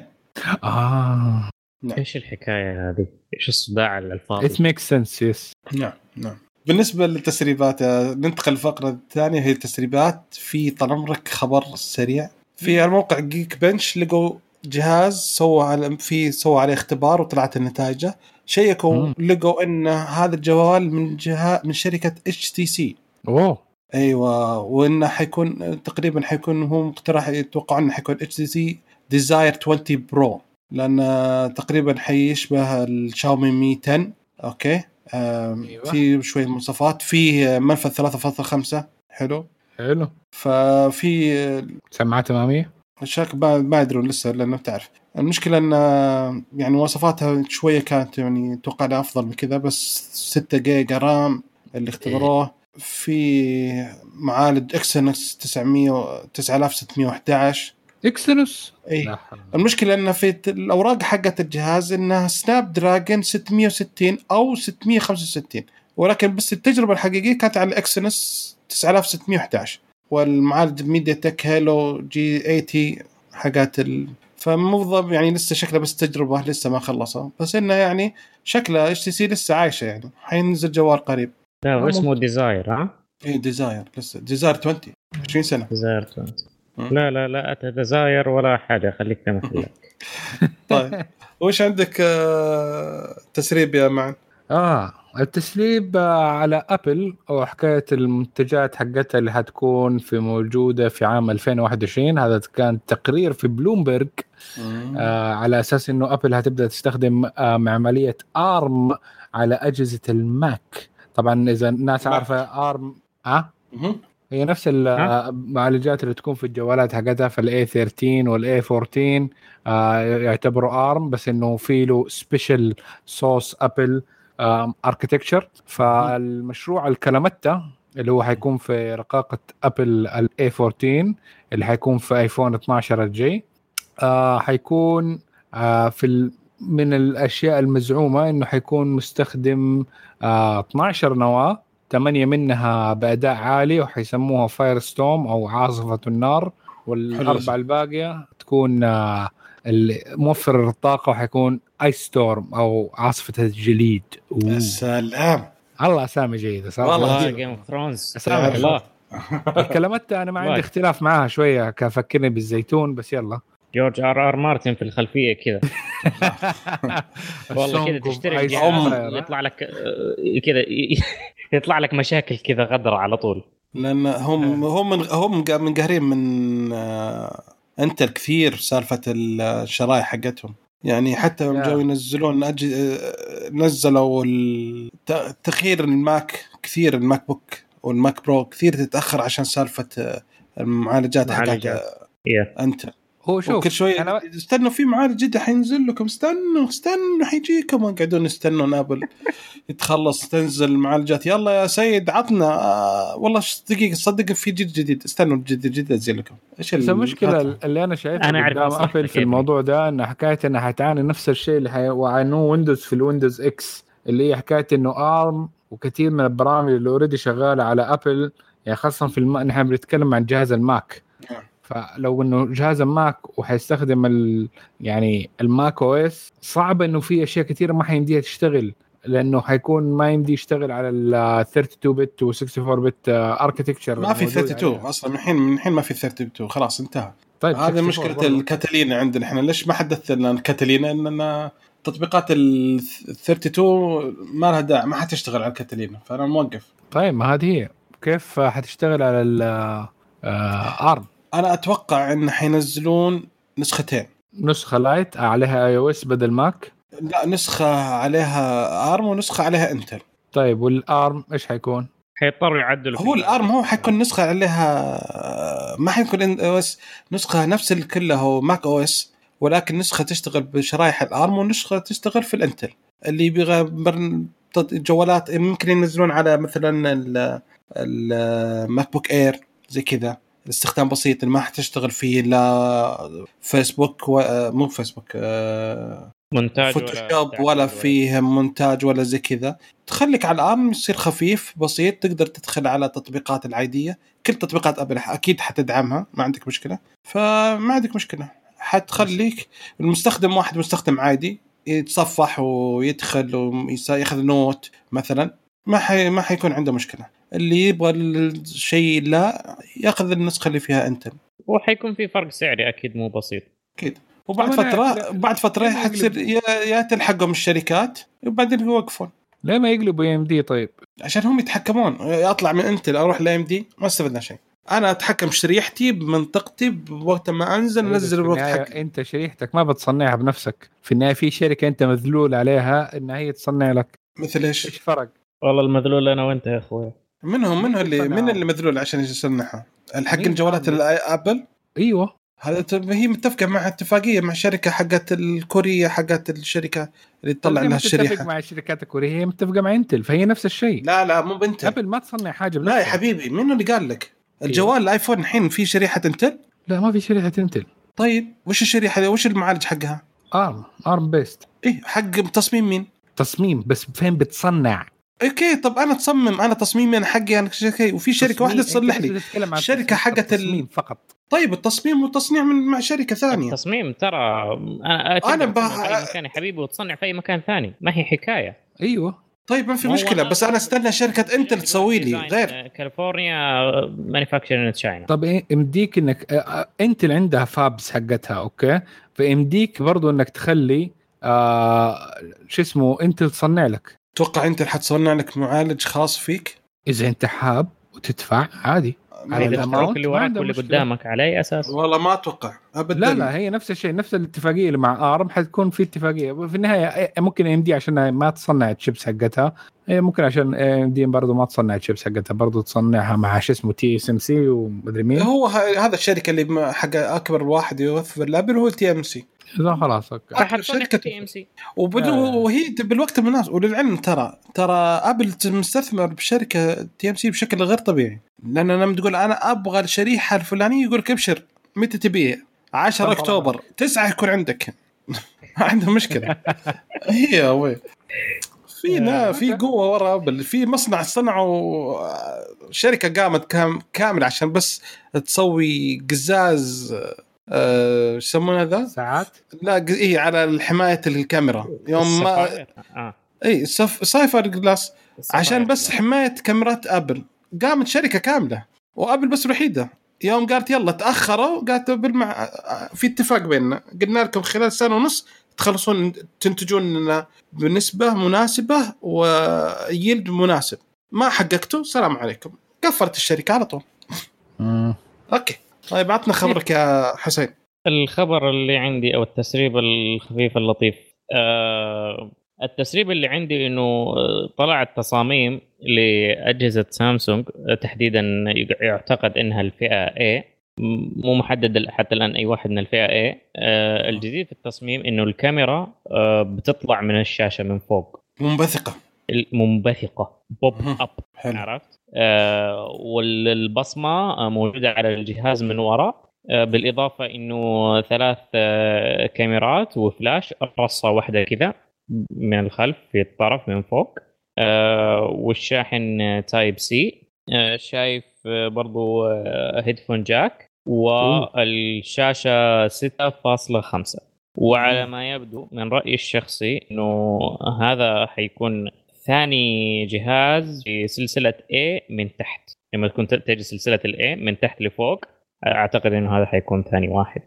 آه. إيش الحكاية هذه؟ إيش الصداع الفاضي؟ it make sense yes نعم نعم. بالنسبة للتسريبات ننتقل للفقره الثانية هي التسريبات. في طال عمرك خبر سريع. في الموقع Geekbench لقوا جهاز سووا على في سووا عليه اختبار وطلعت نتائجه شيكوا. لقوا إن هذا الجوال من جهه من شركة HTC أوه. أيوه وإنه حيكون تقريبا حيكون هو مقترح يتوقعون إنه حيكون HTC Desire 20 Pro لأن تقريبا حيشبه ال Xiaomi Mi 10 okay. أيوة. في شوية مواصفات. فيه منفذ 3.5 حلو. حلو. ففي سماعات اماميه الشركة ما يدرون لسه لأنه تعرف. المشكلة إن يعني مواصفاتها شوية كانت يعني أتوقع لها أفضل من كذا بس 6 giga RAM اللي اختبروه. في معالج Exynos 900 9611 Exynos اي. المشكلة انه في الأوراق حقت الجهاز إنها Snapdragon 660 أو 665 ولكن بس التجربة الحقيقية كانت على ال Exynos 9611 والمعالج MediaTek Helio G 80 حقات ال... فموظف يعني لسه شكله بس تجربة لسه ما خلصها. بس إنه يعني شكله HTC لسه عايشة يعني. حينزل جوال قريب. لا هو اسمه Desire ها؟ اي Desire لسه. Desire 20 20 سنة. Desire 20 مم. لا لا لا Desire ولا حاجة. خليك في محلك طيب. وش عندك آه، تسريب يا معن؟ آه التسريب آه، على Apple وحكايه المنتجات حقتها اللي حتكون في موجودة في عام 2021 هذا كان تقرير في بلومبرج آه على أساس إنه Apple هتبدأ تستخدم آه معمارية ARM على أجهزة ال Mac. طبعا إذا الناس. عارفة ARM آه؟ مهم. هي نفس المعالجات اللي تكون في الجوالات حقتها فال A 13 وال A 14 آه يعتبروا ARM بس إنه في له special sauce Apple architecture فالمشروع ال Kalamata اللي هو حيكون في رقاقة Apple ال A 14 اللي حيكون في iPhone 12 ال G آه حيكون آه في ال من الأشياء المزعومة إنه حيكون مستخدم آه 12 نواة. ثمانيه منها بأداء عالي وحيسموها Firestorm أو عاصفة النار والأربعة. الباقية تكون آه موفر الطاقة وحيكون Icestorm أو عاصفة الجليد. يا سلام. الله أسامي جيدة صراحة والله. Game of Thrones أسامح الله ال Kalamata أنا ما عندي. اختلاف معاها شوية كفكرني بالزيتون بس يلا. جورج آر آر مارتن في الخلفية كذا والله كذا تشتري الجهاز Fire. يطلع لك آه، كذا يطلع لك مشاكل كذا غدره على طول لأن هم هم من هم منقهرين من آه، Intel كثير سالفة الشرايح حقتهم يعني حتى يوم. جو ينزلون. آه، نزلوا تغيير ال Mac كثير ال MacBook وال Mac Pro كثير تتأخر عشان سالفة آه، المعالجات حقت Intel هو شوف وكل شوي أنا- استنوا في معالج جديد حينزل لكم استنوا استنوا حيجيكم. قاعدون يستنون Apple يتخلص تنزل معالجات يلا يا سيد عطنا آه والله دقيقة صدق في جديد جديد. استنوا الجديد الجديد انزل لكم. إيش المشكلة اللي أنا شايفها قدام مصلحتك Apple في الموضوع ده إن حكاية إنها حتعاني نفس الشيء اللي حيعانوه Windows في ال Windows X اللي هي حكاية إنه ARM وكثير من البرامج اللي already شغالة على Apple يعني خاصة في الم... نحن بنتكلم عن جهاز ال Mac. نعم. فلو إنه جهاز ال Mac وحيستخدم ال... يعني ال Mac OS صعب إنه في أشياء كثيره ما حيمديها تشتغل لأنه حيكون ما يمدي يشتغل على ال 32 bit و 64 bit architecture ما في 32 أصلا من الحين من الحين ما في 32 خلاص انتهى. طيب هذه 64 مشكلة. ال Catalina عندنا. إحنا ليش ما حدثنا ال Catalina اننا تطبيقات ال 32 ما لها داعي ما حتشتغل على ال Catalina فأنا موقف. طيب ما هذه هي. كيف حتشتغل على ال ARM أنا أتوقع إن حينزلون نسختين. نسخة lite عليها iOS بدل Mac لا نسخة عليها ARM ونسخة عليها Intel طيب وال ARM إيش حيكون؟ حيضطروا يعدلوا هو. ال ARM هو حيكون نسخة عليها ما حيكون OS نسخة نفس اللي كلها هو Mac OS ولكن نسخة تشتغل بشرايح ال ARM ونسخة تشتغل في ال Intel اللي يبغى جوالات ممكن ينزلون على مثلا ال- ال MacBook Air زي كذا. الاستخدام بسيط ما حتشتغل فيه لا فيسبوك و... مو فيسبوك آه، مونتاج Photoshop ولا فيه مونتاج ولا زي كذا. تخليك على ال ARM يصير خفيف بسيط تقدر تدخل على تطبيقات العادية. كل تطبيقات أبل أكيد حتدعمها ما عندك مشكلة. فما عندك مشكلة. حتخليك المستخدم واحد مستخدم عادي يتصفح ويدخل وياخذ note مثلا ما حي ما حيكون عنده مشكلة. اللي يبغى الشيء لا ياخذ النسخة اللي فيها انتل وحيكون في فرق سعري أكيد مو بسيط. أكيد. وبعد فترة لا- بعد فترة حتصير يا يا تلحقهم الشركات وبعدين يوقفون ليه ما يقلبوا إم دي طيب؟ عشان هم يتحكمون. أطلع من إنتل أروح لاي إم دي. ما استفدنا شيء. أنا أتحكم شريحتي بمنطقتي بوقت ما أنزل انزل بوقت حقي. أنت شريحتك ما بتصنعها بنفسك. في النهاية في شركة أنت مذلول عليها إنها هي تصنع لك. مثل إيش؟ إيش فرق؟ والله المذلول أنا وأنت يا أخوي. منهم منهم اللي. من اللي مذلول عشان يصنعها الحق مين جوالات عامل؟ الابل أيوه هذا هي متفقة مع اتفاقية مع شركة حقت الكورية حقت الشركة اللي تطلع لها الشريحة مع الشركات الكورية هي متفقة مع انتل فهي نفس الشيء لا لا مو بنتل ابل ما تصنع حاجة لا يا بنفسها. حبيبي منو اللي قال لك؟ الجوال الآيفون الحين في شريحة إنتل لا ما في شريحة انتل طيب وش الشريحة وش المعالج حقها؟ ارم ارم بيست إيه حق تصميم مين؟ تصميم بس فين بتصنع أوكي طب أنا تصمم أنا تصميمي أنا حقي أنا شركه وفي شركة واحدة تصميم. تصلح أنت لي. الشركة التصميم- حقت ال- التصميم فقط. طيب التصميم والتصنيع من مع شركة ثانية. التصميم ترى أنا أنا أنا بح- في أي مكان يا حبيبي وتصنع في أي مكان ثاني. ما هي حكاية. أيوه. طيب ما في مشكلة بس أنا استنى شركة انتل تسوي لي غير. آه، كاليفورنيا مانيفاكتشر تشاينا طب إيه يمديك إنك آه، آه، عندها fabs حقتها okay؟ فيمديك برضو إنك تخلي آه شو اسمه انت تصنع لك. أتوقع انت حتصنع لك معالج خاص فيك؟ إذا أنت حاب وتدفع عادي. على تترك اللي وراك واللي. قدامك على أي أساس؟ والله ما أتوقع ابدا. لا لا هي نفس الشيء نفس الاتفاقية اللي مع ARM حتكون في اتفاقية. في النهاية إيه، ممكن AMD عشان ما تصنع الشيبس حقتها هي ممكن عشان AMD برضه ما تصنع الشيبس حقتها برضه تصنعها مع شو اسمه TSM سي ومدري مين. هو ه- هذا الشركة اللي حق أكبر واحد يوفر الابل هو التي ام سي لا خلاص أوكي. راح شركة- ام سي آه. وهي بالوقت المناسب وللعلم ترى ترى أبل مستثمر بشركة تي ام سي بشكل غير طبيعي. لأن لما تقول أنا أبغى الشريحة الفلانية يقول لك ابشر متى تبيه 10 طبعاً. أكتوبر. 9 يكون عندك. ما عنده مشكلة. هي وين في لا في قوة ورا أبل. في مصنع صنعوا آه، شركة قامت كام كاملة عشان بس تسوي قزاز آه، شو يسمونه ذا؟ ساعات لا اي على حماية الكاميرا يوم ما. آه. اي سف... sapphire glass عشان. بس حماية كاميرات أبل قامت شركة كاملة وأبل بس الوحيدة يوم قالت يلا تأخروا قالت أبل مع في اتفاق بيننا قلنا لكم خلال سنة ونص تخلصون تنتجون لنا بنسبة مناسبة yield مناسب ما حققتوا سلام عليكم قفلت الشركة على طول مم. أوكي طيب عطنا خبرك يا حسين. الخبر اللي عندي أو التسريب الخفيف اللطيف. آه التسريب اللي عندي إنه آه، طلعت تصاميم لأجهزة سامسونج آه، تحديدا يعتقد إنها الفئة A. مو محدد حتى الآن أي واحد من الفئة A. آه الجديد في التصميم إنه الكاميرا آه بتطلع من الشاشة من فوق. منبثقة. منبثقه pop. up. عرفت؟ آه والبصمة آه، موجودة على الجهاز من وراء آه بالإضافة إنه ثلاث آه كاميرات وفلاش رصة واحدة كذا من الخلف في الطرف من فوق. آه والشاحن آه، Type C آه شايف آه برضو آه headphone jack والشاشة 6.5 وعلى ما يبدو من رأيي الشخصي إنه هذا حيكون ثاني جهاز في سلسلة A من تحت. لما تكون تجي سلسلة ال A من تحت لفوق أعتقد إنه هذا حيكون ثاني واحد.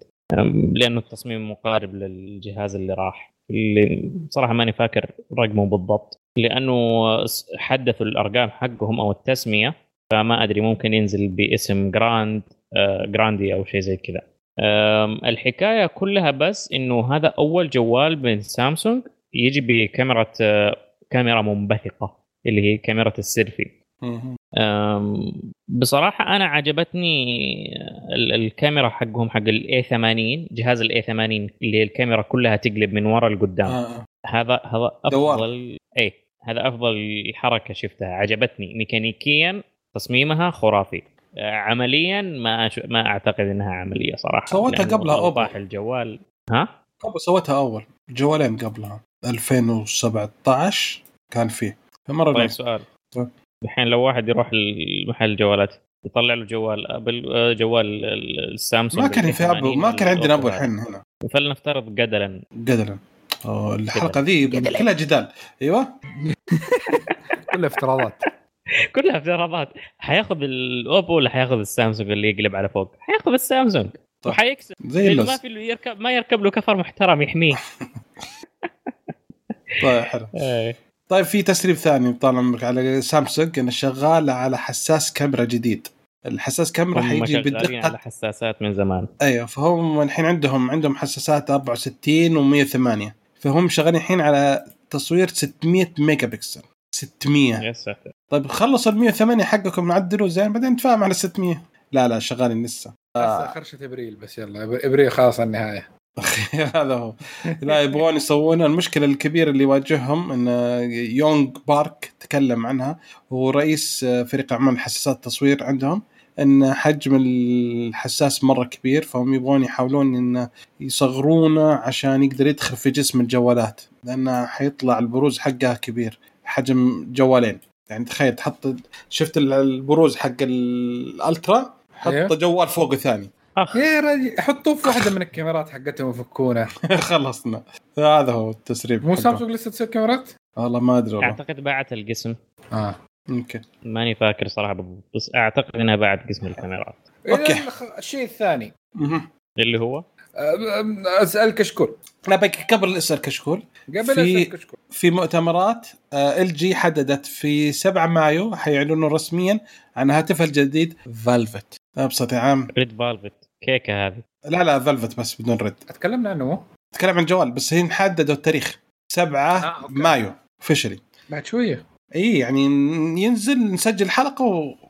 لأنه التصميم مقارب للجهاز اللي راح. اللي صراحة ماني فاكر رقمه بالضبط. لأنه حدثوا الأرقام حقهم أو التسمية فما أدري ممكن ينزل باسم Grand آه، جراندي أو شيء زي كذا. الحكاية كلها بس إنه هذا أول جوال من سامسونج يجي بكاميرا آه، كاميرا منبثقة اللي هي كاميرا السيلفي. بصراحة أنا عجبتني ال- الكاميرا حقهم حق ال A 80 جهاز ال A 80 اللي هي الكاميرا كلها تقلب من ورا لقدام. آه. هذا هذا. افضل اي هذا أفضل حركة شفتها عجبتني. ميكانيكيا تصميمها خرافي. آه، عمليا ما أش... ما أعتقد إنها عملية صراحة سوتها لأنه قبلها. أوضاح الجوال. ها؟ قبل سوتها أول جوالين قبلها. 2017 كان فيه. فمرة طيب. سؤال. طيب. الحين لو واحد يروح المحل الجوالات يطلع له جوال أبل آه، جوال ال- السامسونج ما كان في ابو 80 ما كان عندنا هذا. الحين هنا. فلنفترض جدلا. جدلا. الحلقة ذي كلها جدال. أيوه. كلها افتراضات. كلها افتراضات. حياخذ الأوبو ولا حياخذ السامسونج اللي يقلب على فوق؟ حياخذ السامسونج. طيب. وحيكسب. زي ما في يركب ما يركب له كفر محترم يحميه. طيب حلو. إيه. طيب في تسريب ثاني طال عمرك على سامسونج إنه شغال على حساس كاميرا جديد. الحساس كاميرا حيجي شغالين على بدقه حساسات من زمان. أيوه فهم الحين عندهم عندهم حساسات 64 و108 فهم شغالين الحين على تصوير 600 ميجا بكسل 600 يا ساتر. طيب خلصوا ال 108 حقكم نعدلوا زين بعدين نتفاهم على 600 لا لا شغالين لسه. آه. خرشة إبريل بس يلا إبريل خلاص على النهاية. هذا هو. لا يبغون يسوون المشكلة الكبيرة اللي يواجههم إن يونغ بارك تكلم عنها هو رئيس فريق أعمال حساسات التصوير عندهم إن حجم الحساس مرة كبير فهم يبغون يحاولون إن يصغرونه عشان يقدر يدخل في جسم الجوالات لأنه حيطلع البروز حقها كبير حجم جوالين. يعني تخيل تحط شفت ال- البروز حق الألترا؟ حط أيوه. جوال فوقه ثاني اخ يا رجل حطوه في واحدة من الكاميرات حقتهم وفكونه خلصنا. هذا هو التسريب مو. سامسونج لسه تسوي كاميرات؟ والله ما أدري والله. أعتقد باعت القسم. آه. يمكن ماني فاكر صراحة بالضبط بس أعتقد إنها باعت قسم الكاميرات. أوكي. الخ- الشيء الثاني. اللي هو؟ أسأل كشكول. لا بك قبل أسأل كشكول قبل في- أسأل كشكول. في مؤتمرات إل جي حددت في 7 مايو حيعلنوا رسميا عن هاتفها الجديد فالفت بصوت عام. ريد فالفت كيكة هذه. لا لا فالفت بس بدون رد. تكلمنا عنه؟ مو؟ تكلم عن جوال بس هي حددوا التاريخ. 7 آه، أوكي. مايو اوفشلي بعد شوية. إي يعني ينزل نسجل حلقة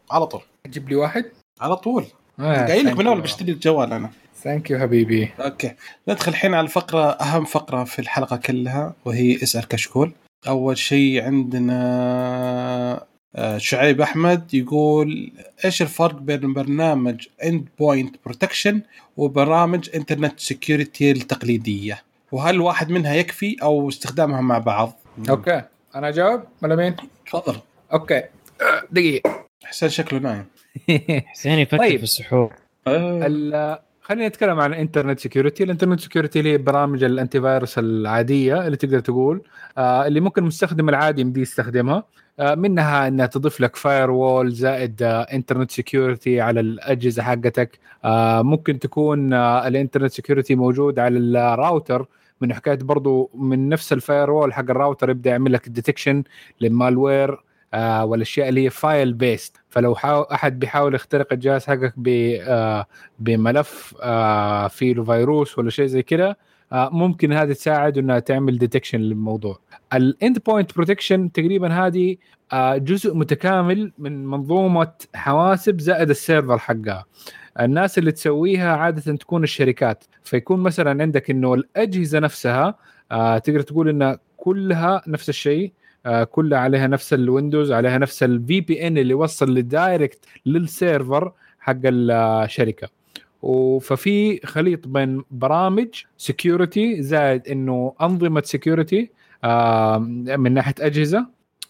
وعلى طول. تجيب لي واحد؟ على طول. آه قايل لك من أول بشتري الجوال أنا. thank you حبيبي. okay. ندخل الحين على الفقرة أهم فقرة في الحلقة كلها وهي اسأل كشكول. أول شيء عندنا شعيب أحمد يقول إيش الفرق بين برنامج endpoint protection وبرامج internet security التقليدية؟ وهل واحد منها يكفي أو استخدامها مع بعض؟ okay. أنا أجاوب؟ ولا مين؟ تفضل. okay. دقيقة. حسين شكله نايم. حسين يفكر طيب. في السحور. آه. خلينا نتكلم عن ال internet security، ال internet security اللي هي برامج ال anti-virus العادية اللي تقدر تقول آه اللي ممكن المستخدم العادي يمديه يستخدمها. آه منها إنها تضيف لك firewall زائد آه internet security على الأجهزة حقتك. آه ممكن تكون آه ال internet security موجود على الراوتر. من حكاية برضو من نفس ال firewall حق الراوتر يبدأ يعمل لك detection لل malware آه والأشياء اللي هي file-based فلو أحد بيحاول يخترق الجهاز حقك آه بملف آه فيه فيروس ولا شيء زي كذا ممكن هذه تساعد إنها تعمل detection للموضوع. ال endpoint protection تقريبا هذه جزء متكامل من منظومة حواسب زائد ال server حقها. الناس اللي تسويها عادة تكون الشركات. فيكون مثلا عندك إنه الأجهزة نفسها تقدر تقول انها كلها نفس الشيء كلها عليها نفس ال Windows عليها نفس ال VPN اللي يوصل لل direct لل server حق الشركة و- ففي خليط بين برامج security زائد إنه أنظمة security من ناحية أجهزة.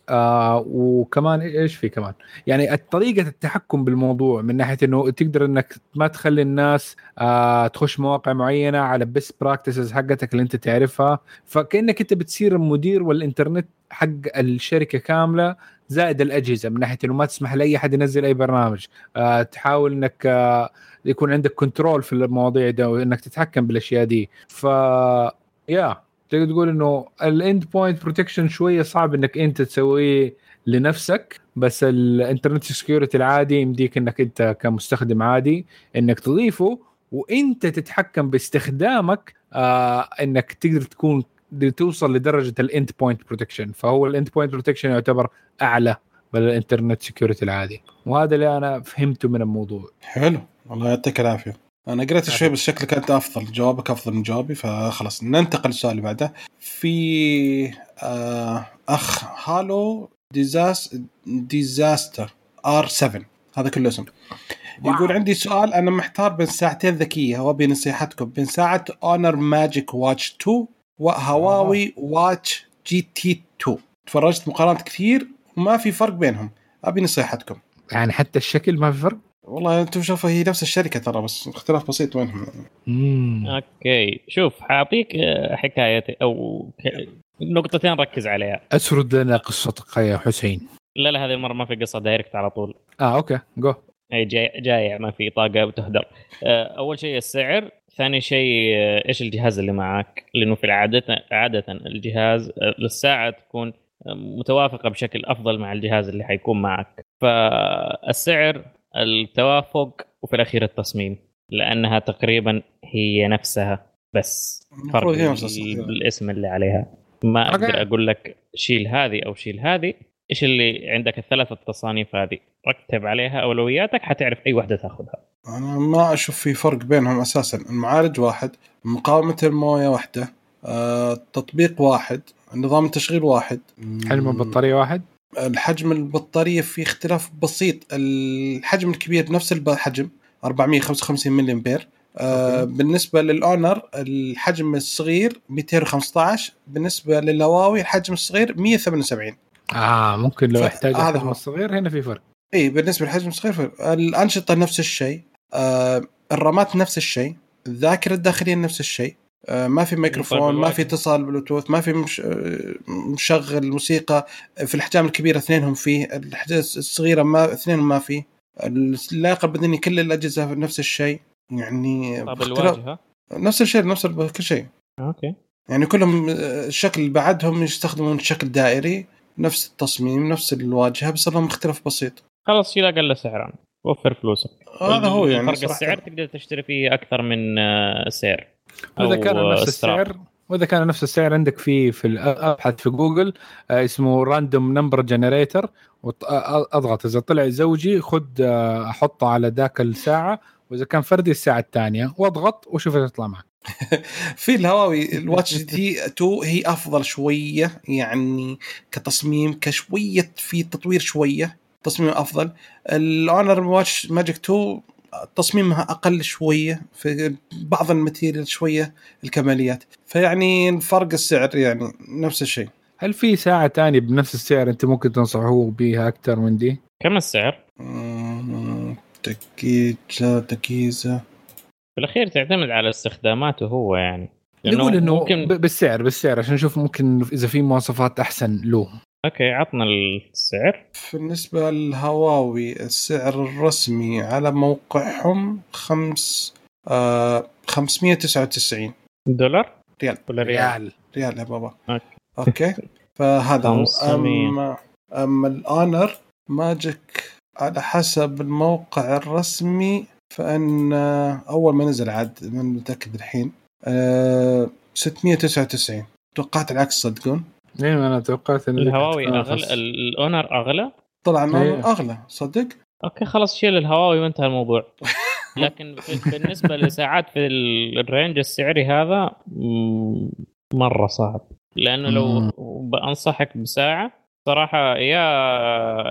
آه وكمان إيش في كمان؟ يعني طريقة التحكم بالموضوع من ناحية إنه تقدر إنك ما تخلي الناس آه تخش مواقع معينة على best practices حقتك اللي أنت تعرفها. فكأنك أنت بتصير المدير والإنترنت حق الشركة كاملة زائد الأجهزة من ناحية إنه ما تسمح لأي أحد ينزل أي برنامج. آه تحاول إنك آه يكون عندك control في المواضيع ده وإنك تتحكم بالأشياء دي. ف يا تقدر تقول إنه ال endpoint protection شوية صعب إنك أنت تسويه لنفسك بس ال internet security العادي يمديك إنك أنت كمستخدم عادي إنك تضيفه وإنت تتحكم باستخدامك آه إنك تقدر تكون توصل لدرجة ال endpoint protection فهو ال endpoint protection يعتبر أعلى من ال internet security العادي. وهذا اللي أنا فهمته من الموضوع. حلو. والله يعطيك العافية. أنا قريت شوي بس شكلك انت أفضل. جوابك أفضل من جوابي فخلاص ننتقل للسؤال اللي بعده. في آه أخ Hello Disas Disaster R 7 هذا كله اسم. يقول عندي سؤال أنا محتار بين ساعتين ذكية وابي نصيحتكم بين ساعة Honor Magic Watch 2 وهواوي Watch GT 2 تفرجت مقارنات كثير وما في فرق بينهم. أبي نصيحتكم. يعني حتى الشكل ما في فرق؟ والله أنتم شوفوا هي نفس الشركة ترى بس اختلاف بسيط بينهم أوكي. شوف حأعطيك آه، حكايتي أو نقطتين ركز عليها. أسرد لنا قصتك يا حسين. لا لا هذه المره ما في قصة دايركت على طول. آه أوكي. جو أي جاي جايع ما في طاقة بتهدر آه، أول شيء السعر ثاني شيء آه، إيش الجهاز اللي معك لأنه في العاده عادة الجهاز للساعة تكون متوافقة بشكل أفضل مع الجهاز اللي حيكون معك. فالسعر التوافق وفي الأخير التصميم لأنها تقريبا هي نفسها بس. فرق الصدر. الاسم اللي عليها. ما. أقدر أقول لك شيل هذه أو شيل هذه. إيش اللي عندك؟ الثلاثة تصانيف هذه. رتب عليها أولوياتك حتعرف أي واحدة تاخذها. أنا ما أشوف في فرق بينهم أساسا. المعالج واحد مقاومة الموية واحدة آه، تطبيق واحد نظام التشغيل واحد. حجم البطاريه واحد؟ الحجم البطارية في اختلاف بسيط. الحجم الكبير نفس الحجم 455 ملي امبير آه. بالنسبة للأونر الحجم الصغير 215 بالنسبة للهواوي الحجم الصغير 178 آه ممكن لو يحتاج هذا هو. الصغير هنا في فرق. إي بالنسبة للحجم الصغير ف- الأنشطة نفس الشيء. آه الرامات نفس الشيء. الذاكرة الداخلية نفس الشيء. ما في ميكروفون ما. في اتصال بلوتوث ما في مش آه، مشغل موسيقى. في الأحجام الكبيرة اثنينهم فيه الاحجام الصغيرة ما اثنينهم ما فيه. اللياقه البدنيه كل الأجهزة نفس الشيء. يعني طب الواجهه نفس الشيء نفس كل شيء. okay. يعني كلهم آه، الشكل بعدهم يستخدمون شكل دائري نفس التصميم نفس الواجهة بس لهم اختلاف بسيط. خلاص شيل أقل سعرا وفر فلوسك. هذا هو يعني فرق. السعر تقدر تشتري فيه أكثر من آه، سعر. وإذا كان نفس. السعر وإذا كان نفس السعر عندك في في ابحث في جوجل آه، اسمه random number generator أضغط. إذا طلع زوجي خذ آه، أحطه على ذاك الساعة. وإذا كان فردي الساعة الثانية. وأضغط وشوف يطلع معك. في الهواوي ال Watch GT 2 هي أفضل شوية. يعني كتصميم كشوية في تطوير شوية. تصميم أفضل. ال Honor Watch Magic 2 تصميمها أقل شوية في بعض ال material شوية الكماليات. فيعني الفرق السعر يعني نفس الشيء. هل في ساعة ثانية بنفس السعر أنت ممكن تنصحوه بيها أكثر من دي؟ كم السعر؟ مم، تكيزة تكيزة في الأخير تعتمد على استخداماته هو يعني. نقول إنه ممكن بالسعر بالسعر عشان نشوف ممكن إذا في مواصفات أحسن له. okay عطنا السعر. بالنسبة للهواوي السعر الرسمي على موقعهم خمس آه 599 دولار؟ ريال. ولا ريال؟ ريال. ريال يا بابا. okay. okay. فهذا هو. 500. أما أما ال Honor Magic على حسب الموقع الرسمي فإن آه، أول ما نزل عاد من متأكد الحين آه 699 توقعت العكس صدقون؟ أيوه أنا توقعت ان الهواوي. أغلى الأونر أغلى؟ طلع انه إيه. أغلى صدق؟ أوكي خلاص شيل الهواوي وانتهى الموضوع. لكن بالنسبة لساعات في ال- الرينج السعري هذا مرة صعب. لأنه لو مم. بأنصحك بساعة صراحة يا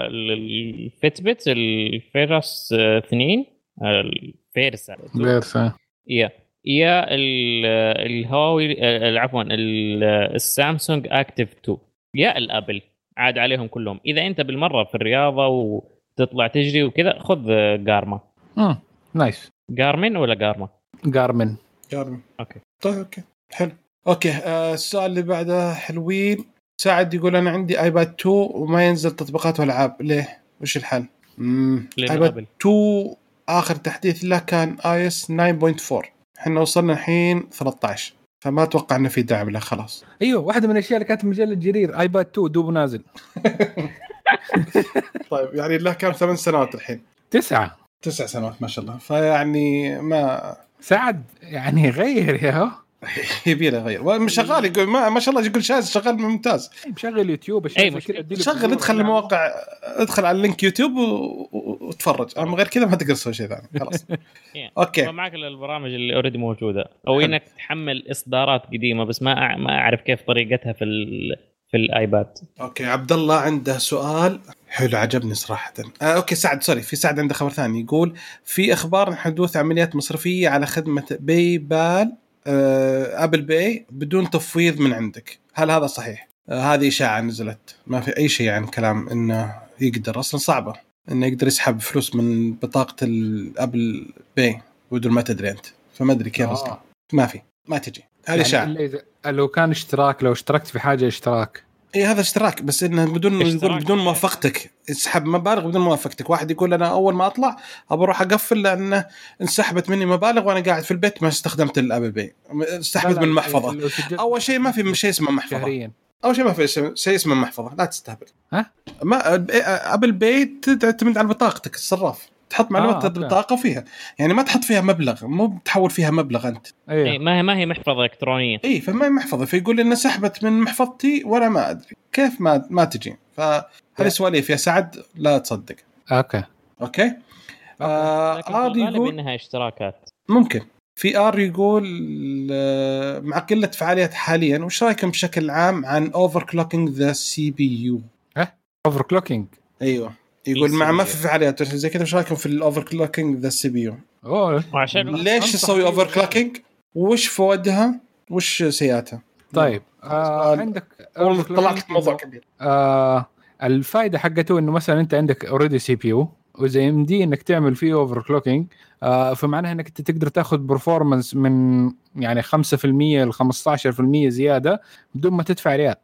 ال- الفيتبت الفيرس اثنين الفيرسا بيرسا يا. يا ال- الهواوي ال- عفوا ال- السامسونج active 2 يا الابل عاد عليهم كلهم. إذا أنت بالمرة في الرياضة وتطلع تجري وكذا خذ جارمن امم nice جارمن ولا جارما جارمن جارمي okay. طيب okay. حلو. okay آه السؤال اللي بعده حلوين. سعد يقول أنا عندي ايباد 2 وما ينزل تطبيقات وألعاب. ليه؟ وش الحل؟ امم ايباد أبل. 2 آخر تحديث له كان iOS 9.4 إحنا وصلنا الحين 13 فما أتوقع إنه في دعم له خلاص. أيوه واحدة من الأشياء اللي كانت مجلة جرير ايباد 2 دوب نازل. طيب يعني له كم؟ ثمان سنوات الحين. تسعة. تسع سنوات ما شاء الله. فيعني ما سعد يعني غير يا هو. يبي له غير شغال يقول ما, ما شاء الله يقول شاذ شغال ممتاز. مشغل يوتيوب اديله شغل ادخل ولا- المواقع ادخل على ال link يوتيوب. وتفرج اما غير كذا ما تقدر تسوي شيء ثاني. خلاص. يعني okay. ما معك البرامج اللي already موجودة. أو. إنك تحمل إصدارات قديمة بس ما ما أعرف كيف طريقتها في ال... في الآيباد. okay. عبد الله عنده سؤال. حلو عجبني صراحة. آه okay سعد sorry في سعد عنده خبر ثاني. يقول في أخبار عن حدوث عمليات مصرفية على خدمة باي بال Apple Pay بدون تفويض من عندك. هل هذا صحيح؟ آه هذه إشاعة نزلت. ما في أي شيء عن كلام إنه يقدر أصلا صعبة. إنه يقدر يسحب فلوس من بطاقة ال Apple Pay بدون ما تدري أنت. فما أدري كيف آه. أصلا. ما في. ما تجي. هذه يعني إشاعة. لو كان اشتراك لو اشتركت في حاجة اشتراك. إي هذا اشتراك بس إنه بدون. يقول بدون موافقتك. يسحب مبالغ بدون موافقتك. واحد يقول أنا أول ما أطلع أبى أروح أقفل لأنه انسحبت مني مبالغ وأنا قاعد في البيت ما استخدمت ال Apple Pay انسحبت من المحفظة. أول شيء ما في شيء اسمه محفظة. شهريا أول شيء ما في شيء- شيء اسمه محفظة. لا تستهبل. ها؟ ما Apple Pay تعتمد على بطاقتك الصراف. تحط معلومات آه،. البطاقة فيها. يعني ما تحط فيها مبلغ مو بتحول فيها مبلغ أنت. إيه أيوه ما هي ما هي محفظة إلكترونية. اي فما هي محفظة. فيقول لي إنه سحبت من محفظتي وأنا ما أدري. كيف ما ما تجي؟ فهذه سواليف يا سعد لا تصدق. okay. okay؟ آه R يقول إنها اشتراكات. ممكن. في R يقول آه، مع قلة فعاليات حاليا وش رأيكم بشكل عام عن اوفر كلوكينج ذا سي بي يو اوفر كلوكينج أيوه. يقول مع ما في. فعاليات زي كذا؟ وش رايكم في ال overclocking the CPU اوه وعشان ليش تسوي. overclocking وش فوائدها؟ وش سيئاتها؟ طيب آه. عندك طلعت موضوع كبير. آه الفائدة حقته إنه مثلا أنت عندك اوريدي سي بي يو واذا ام دي إنك تعمل فيه overclocking آه فمعناها إنك أنت تقدر تاخذ performance من يعني 5% ل 15% زيادة بدون ما تدفع ريال.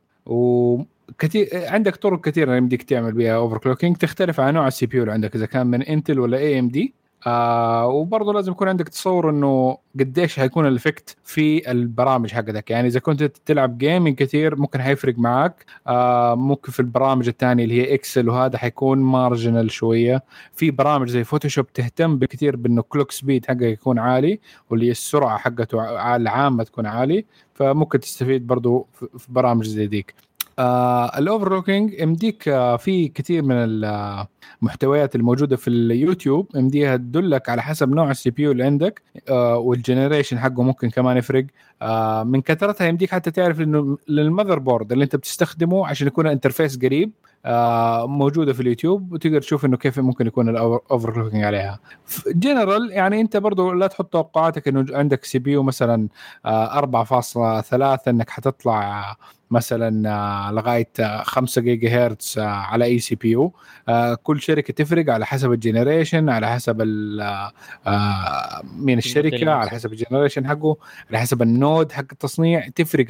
وكثير عندك طرق كثيرة يمديك تعمل بها overclocking تختلف عن نوع ال CPU اللي عندك إذا كان من انتل ولا AMD وبرضه لازم يكون عندك تصور إنه قديش حيكون ال effect في البرامج حقتك. يعني إذا كنت تلعب gaming كثير ممكن حيفرق معك آه ممكن في البرامج الثانية اللي هي Excel وهذا حيكون marginal شوية. في برامج زي فوتوشوب تهتم بكثير بإنه clock speed حقك يكون عالي واللي السرعة حقته العامة تكون عالي. فممكن تستفيد برضه في برامج زي ديك. آه ال overclocking يمديك آه في كثير من المحتويات الموجودة في اليوتيوب يمديها تدلك على حسب نوع ال CPU اللي عندك آه وال generation حقه ممكن كمان يفرق. آه من كثرتها يمديك حتى تعرف إنه لل motherboard اللي أنت بتستخدمه عشان يكون interface قريب آه موجودة في اليوتيوب وتقدر تشوف إنه كيف ممكن يكون ال overclocking عليها. جنرال يعني أنت برضو لا تحط توقعاتك إنه عندك CPU مثلا آه 4.3 إنك حتطلع مثلا آه، لغاية 5 جيجا هرتز على أي CPU كل شركة تفرق على حسب ال generation على حسب آه، مين الشركة على حسب ال generation حقه على حسب ال node حق التصنيع. تفرق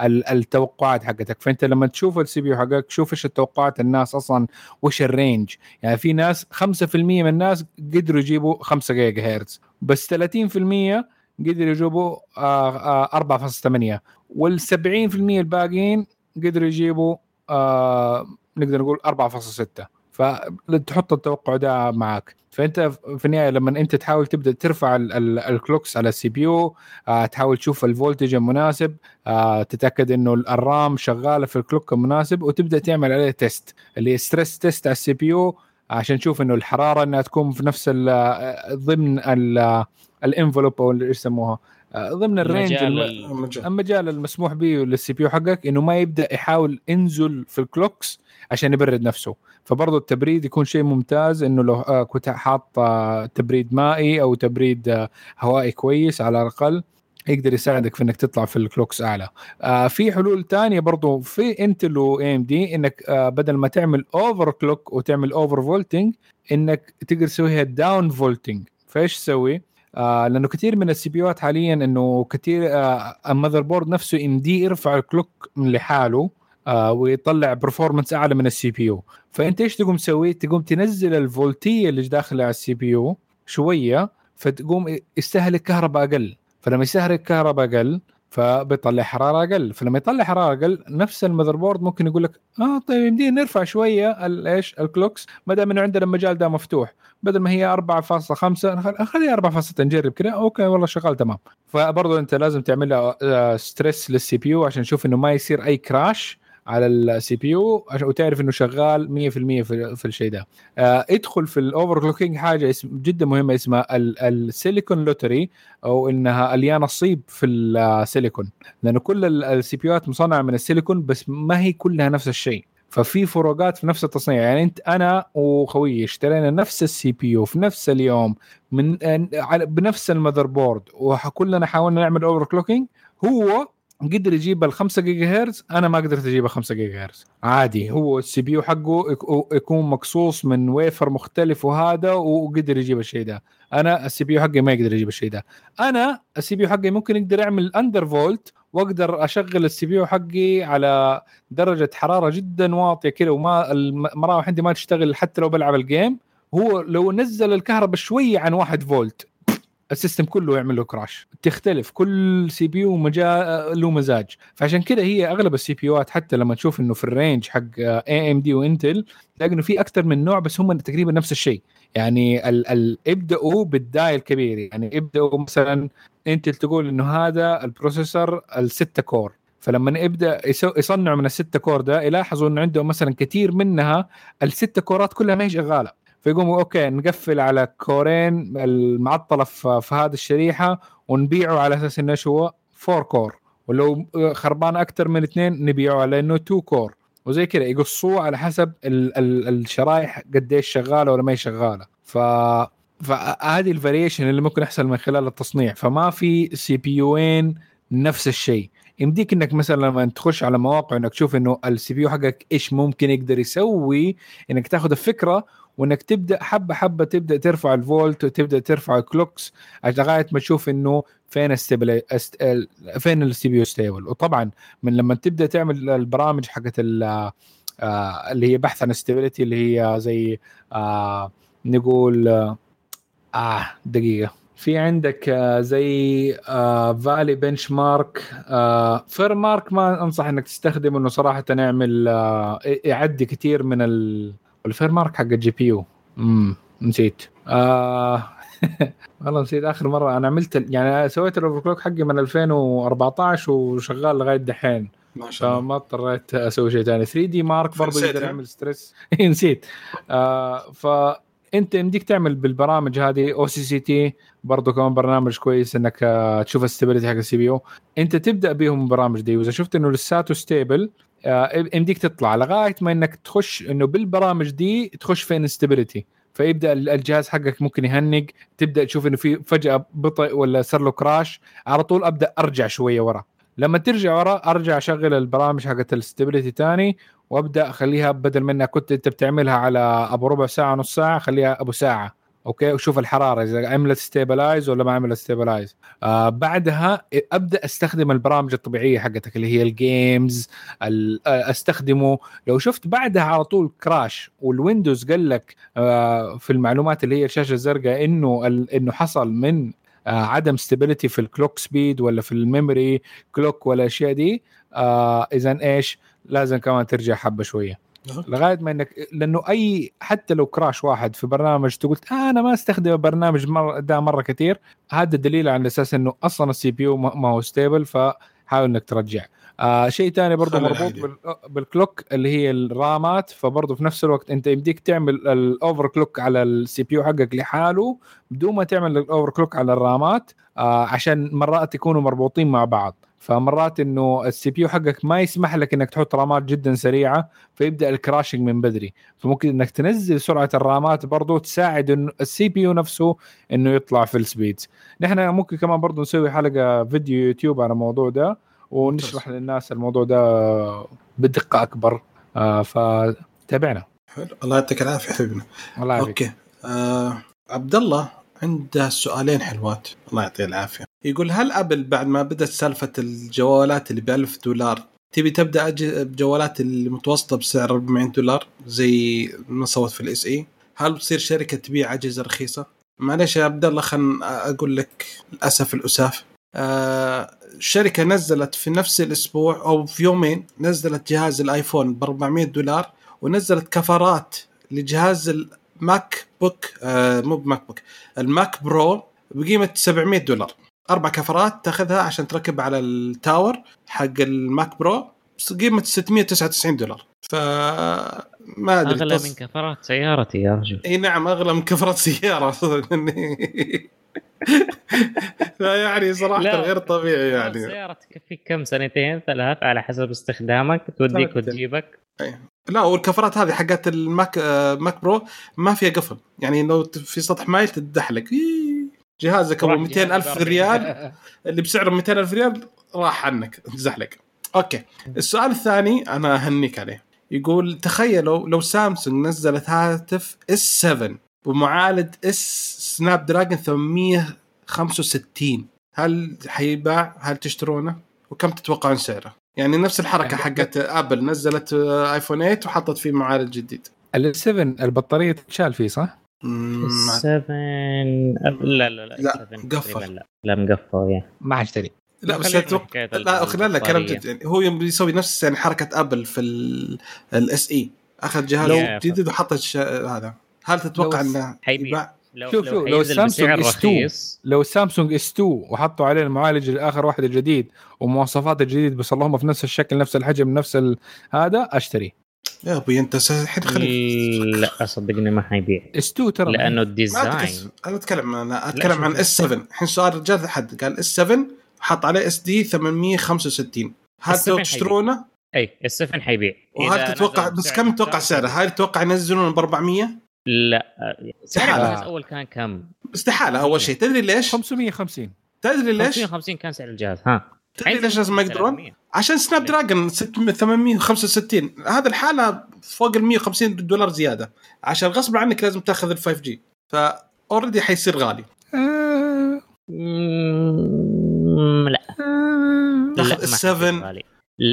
التوقعات حقتك. فأنت لما تشوف ال CPU حقك شوف إيش التوقعات الناس أصلا وش ال range. يعني في ناس 5% من الناس قدروا يجيبوا 5 جيجا هرتز بس 30% قدروا يجيبوا 4.8 وال 70% الباقيين قدروا يجيبوا آه نقدر نقول 4.6 فتحط التوقع ده معك فأنت في النهاية لما أنت تحاول تبدأ ترفع ال clocks على ال CPU آه تحاول تشوف ال voltage المناسب آه تتأكد إنه ال RAM شغالة في ال clock المناسب وتبدأ تعمل عليه test اللي stress test على ال CPU عشان تشوف إنه الحرارة إنها تكون في نفس ضمن ال envelope أو إيش يسموها. آه، ضمن ال range المجال, المجال المسموح به لل CPU حقك إنه ما يبدأ يحاول ينزل في ال clocks عشان يبرد نفسه. فبرضه التبريد يكون شيء ممتاز إنه لو آه، كنت حاط آه، تبريد مائي أو تبريد هوائي كويس على الأقل يقدر يساعدك في إنك تطلع في ال clocks أعلى. آه في حلول تانية برضو في انتل و AMD إنك آه بدل ما تعمل overclock وتعمل over voltage إنك تقدر تسويها down voltage فإيش تسوي؟ آه لأنه كثير من ال CPUات حاليا إنه كثير آه ال motherboard نفسه AMD يرفع ال clock لحاله آه ويطلع performance أعلى من ال CPU فأنت إيش تقوم تسوي؟ تقوم تنزل الفولتية اللي داخلة على ال CPU شوية فتقوم يستهلك كهرباء أقل فلما يستهلك كهرباء أقل فبيطلع حرارة أقل. فلما يطلع حرارة أقل نفس ال motherboard ممكن يقول لك آه طيب يمدينا نرفع شوية إيش ال clocks ما دام إنه عندنا المجال ده مفتوح. بدل ما هي 4.5 خليها 4.6 نجرب كذا okay والله شغال تمام. فبرضه أنت لازم تعمل لها stress لل CPU عشان تشوف إنه ما يصير أي crash على ال CPU وتعرف إنه شغال 100% في, في الشيء ده. آه ادخل في ال overclocking حاجة اسم جدا مهمة اسمها ال silicon lottery أو إنها اليانصيب في السيليكون لأنه كل ال CPUات مصنعه من السيليكون بس ما هي كلها نفس الشيء. ففي فروقات في نفس التصنيع. يعني أنت أنا وخويي اشترينا نفس ال CPU في نفس اليوم من بنفس ال motherboard وكلنا حاولنا نعمل overclocking هو قدر يجيب ال 5 جيجا هرتز أنا ما قدرت أجيب 5 جيجا هرتز عادي هو ال CPU حقه يكون مقصوص من ويفر مختلف وهذا وقدر يجيب الشيء ده. أنا ال CPU حقي ما يقدر يجيب الشيء ده. أنا ال CPU حقي ممكن يقدر يعمل undervolt وأقدر أشغل ال CPU حقي على درجة حرارة جدا واطية كذا وما المراوح عندي ما تشتغل حتى لو بلعب ال game هو لو نزل الكهرباء شوية عن 1 volt ال system كله يعمل له crash. تختلف. كل CPU له مزاج. فعشان كذا هي أغلب ال CPUات حتى لما تشوف إنه في ال range حق AMD و Intel تلاقي انه في أكثر من نوع بس هم تقريبا نفس الشيء. يعني ال ال ابدأوا بال die الكبير يعني ابدأوا مثلا Intel تقول إنه هذا ال processor الستة core. فلما يبدأ يصنعوا من الستة core ده يلاحظوا إنه عندهم مثلا كثير منها الستة coreات كلها ما هي شغالة. فيقوموا okay نقفل على coreين المعطلة في, هذه الشريحة ونبيعه على أساس إنه هو؟ 4 core ولو خربان أكثر من اثنين نبيعه على انه 2 core وزي كذا يقصوه على حسب ال ال الشرايح قديش شغالة ولا ما هي شغالة. ف فهذه ال variation اللي ممكن يحصل من خلال التصنيع. فما في CPUين نفس الشيء. يمديك إنك مثلا لما تخش على مواقع إنك تشوف إنه ال CPU حقك إيش ممكن يقدر يسوي إنك تاخذ الفكرة وإنك تبدأ حبة حبة تبدأ ترفع الفولت وتبدأ ترفع ال clocks لغاية ما تشوف إنه فين استبل است... فين ال CP stable وطبعا من لما تبدأ تعمل البرامج حقت ال... آه اللي هي بحث عن stability اللي هي زي آه نقول آه دقيقة. في عندك زي فالي benchmark FurMark ما أنصح إنك تستخدمه إنه صراحة يعمل آه يعدي كثير من ال... ال FurMark حق ال GPU. امم نسيت. آه والله نسيت آخر مرة. أنا عملت يعني سويت ال overclock حقي من 2014 وشغال لغاية دحين. ما شاء الله فما اضطريت أسوي شيء ثاني 3DMark برضه يقدر؟ يعمل stress. نسيت. آه فانت يمديك تعمل بالبرامج هذه OCCT برضه كمان برنامج كويس إنك آه تشوف ال stability حق ال CPU. انت تبدأ بهم البرامج دي. وإذا شفت إنه لساته stable آه يمديك تطلع لغاية ما إنك تخش إنه بالبرامج دي تخش في instability فيبدأ الجهاز حقك ممكن يهنج تبدأ تشوف إنه في فجأة بطء ولا صار له crash على طول أبدأ أرجع شوية ورا. لما ترجع ورا أرجع أشغل البرامج حقت ال stability تاني وأبدأ أخليها بدل ما كنت أنت بتعملها على أبو ربع ساعة نص ساعة خليها أبو ساعة. okay؟ وشوف الحرارة إذا عملت stabilize ولا ما عملت stabilize آه بعدها أبدأ أستخدم البرامج الطبيعية حقتك اللي هي ال games ال- آه، أستخدمه. لو شفت بعدها على طول crash وال Windows قال لك آه في المعلومات اللي هي الشاشة الزرقاء إنه إنه حصل من عدم stability في ال clock speed ولا في ال memory clock ولا الاشياء دي آه إذا إيش؟ لازم كمان ترجع حبة شوية. لغاية ما انك لأنه اي حتى لو crash واحد في برنامج تقول آه أنا ما أستخدم البرنامج مر ده مرة كثير هذا دليل على أساس إنه أصلا ال CPU ما هو stable فحاول إنك ترجع. آه شيء ثاني برضه مربوط. بال- بال clock اللي هي ال RAMات فبرضه في نفس الوقت أنت يمديك تعمل ال overclock على ال CPU حقك لحاله بدون ما تعمل ال overclock على ال RAMات آه عشان مرات يكونوا مربوطين مع بعض. فمرات إنه ال CPU حقك ما يسمح لك إنك تحط RAMات جدا سريعة فيبدأ ال crashing من بدري. فممكن إنك تنزل سرعة ال RAMات برضو تساعد انه ال CPU نفسه إنه يطلع في ال speeds نحن ممكن كمان برضو نسوي حلقة فيديو يوتيوب على الموضوع ده. ونشرح للناس الموضوع ده بدقة أكبر. آه فتابعنا. حلو. الله يعطيك العافية حبيبنا. الله يعافيك. okay. آه عبد الله عنده سؤالين حلوات. الله يعطيه العافية. يقول هل Apple بعد ما بدأت سالفة الجوالات اللي ب 1000 دولار تبي تبدأ بجوالات اللي متوسطه بسعر 400 دولار زي ما صوت في ال SE؟ هل بتصير شركة تبيع أجهزة رخيصة؟ معلش يا عبد الله خلنا أقول لك للأسف الأسف. الشركة نزلت في نفس الأسبوع أو في يومين نزلت جهاز ال iPhone ب 400 دولار ونزلت coverات لجهاز ال MacBook آه مو ب MacBook ال Mac Pro بقيمة 700 دولار. أربع coverات تأخذها عشان تركب على ال tower حق ال Mac Pro. قيمة 699 دولار. ف ما أدري أغلى من كفرات سيارتي يا رجل. إي نعم أغلى من كفرات سيارة. فيعني صراحة لا. غير طبيعي يعني. السيارة تكفيك كم سنتين؟ ثلاث على حسب استخدامك توديك. وتجيبك. لا والكفرات هذه حقت الماك آه، ماك برو ما فيها قفل. يعني لو في سطح مايل تدحلق. إيه. جهازك أبو راح 200 ألف جهاز ريال اللي بسعره 200 ألف ريال راح عنك تزحلق Okay. السؤال الثاني أنا أهنيك عليه. يقول تخيلوا لو سامسونج نزلت هاتف S 7 بمعالج اس Snapdragon 865 هل حيباع؟ هل تشترونه؟ وكم تتوقعون سعره؟ يعني نفس الحركة يعني- حقت Apple نزلت iPhone 8 وحطت فيه معالج جديد. ال 7 البطارية تتشال فيه صح؟ مم، ما- 7 لا لا لا لا، 7 قفل. لا. لا مقفل يا. ما حاشتري لا بس أتوقع لا خلال لا كلام يعني هو يوم يسوي نفس يعني حركة Apple في ال SE. أخذ جهاز لو- جديد وحط الش- هذا. هل تتوقع إنه حيبيع. يباع؟ لو شوف- لو, شوف، لو Samsung S2 رخيص. لو Samsung S 2 وحطوا عليه المعالج الآخر واحد الجديد ومواصفات الجديد بس اللهم في نفس الشكل نفس الحجم نفس. هذا أشتري. يا أبوي أنت الحين خليك. لا صدقني ما حيبيع. S 2 ترى لأنه ال design. أتكلم- أنا أتكلم أنا أتكلم. عن S 7 الحين سؤال رجال حد قال S 7 حط عليه SD 865 هل S7 لو تشترونه أي ال seven حيبيع. وهل تتوقع بس كم تتوقع سعره؟ هل تتوقع ينزلونه ب 400؟ لا. الجهاز اول كان كم؟ استحالة. أول شيء تدري ليش؟ 550 تدري ليش؟ 550 كان سعر الجهاز ها. تدري ليش لازم ما يقدرون؟ عشان Snapdragon 600 865 هذا الحالة فوق ال 150 دولار زيادة. عشان غصب عنك لازم تاخذ ال 5 G ف already حيصير غالي. آه، لا. تاخذ لا، ما ال seven.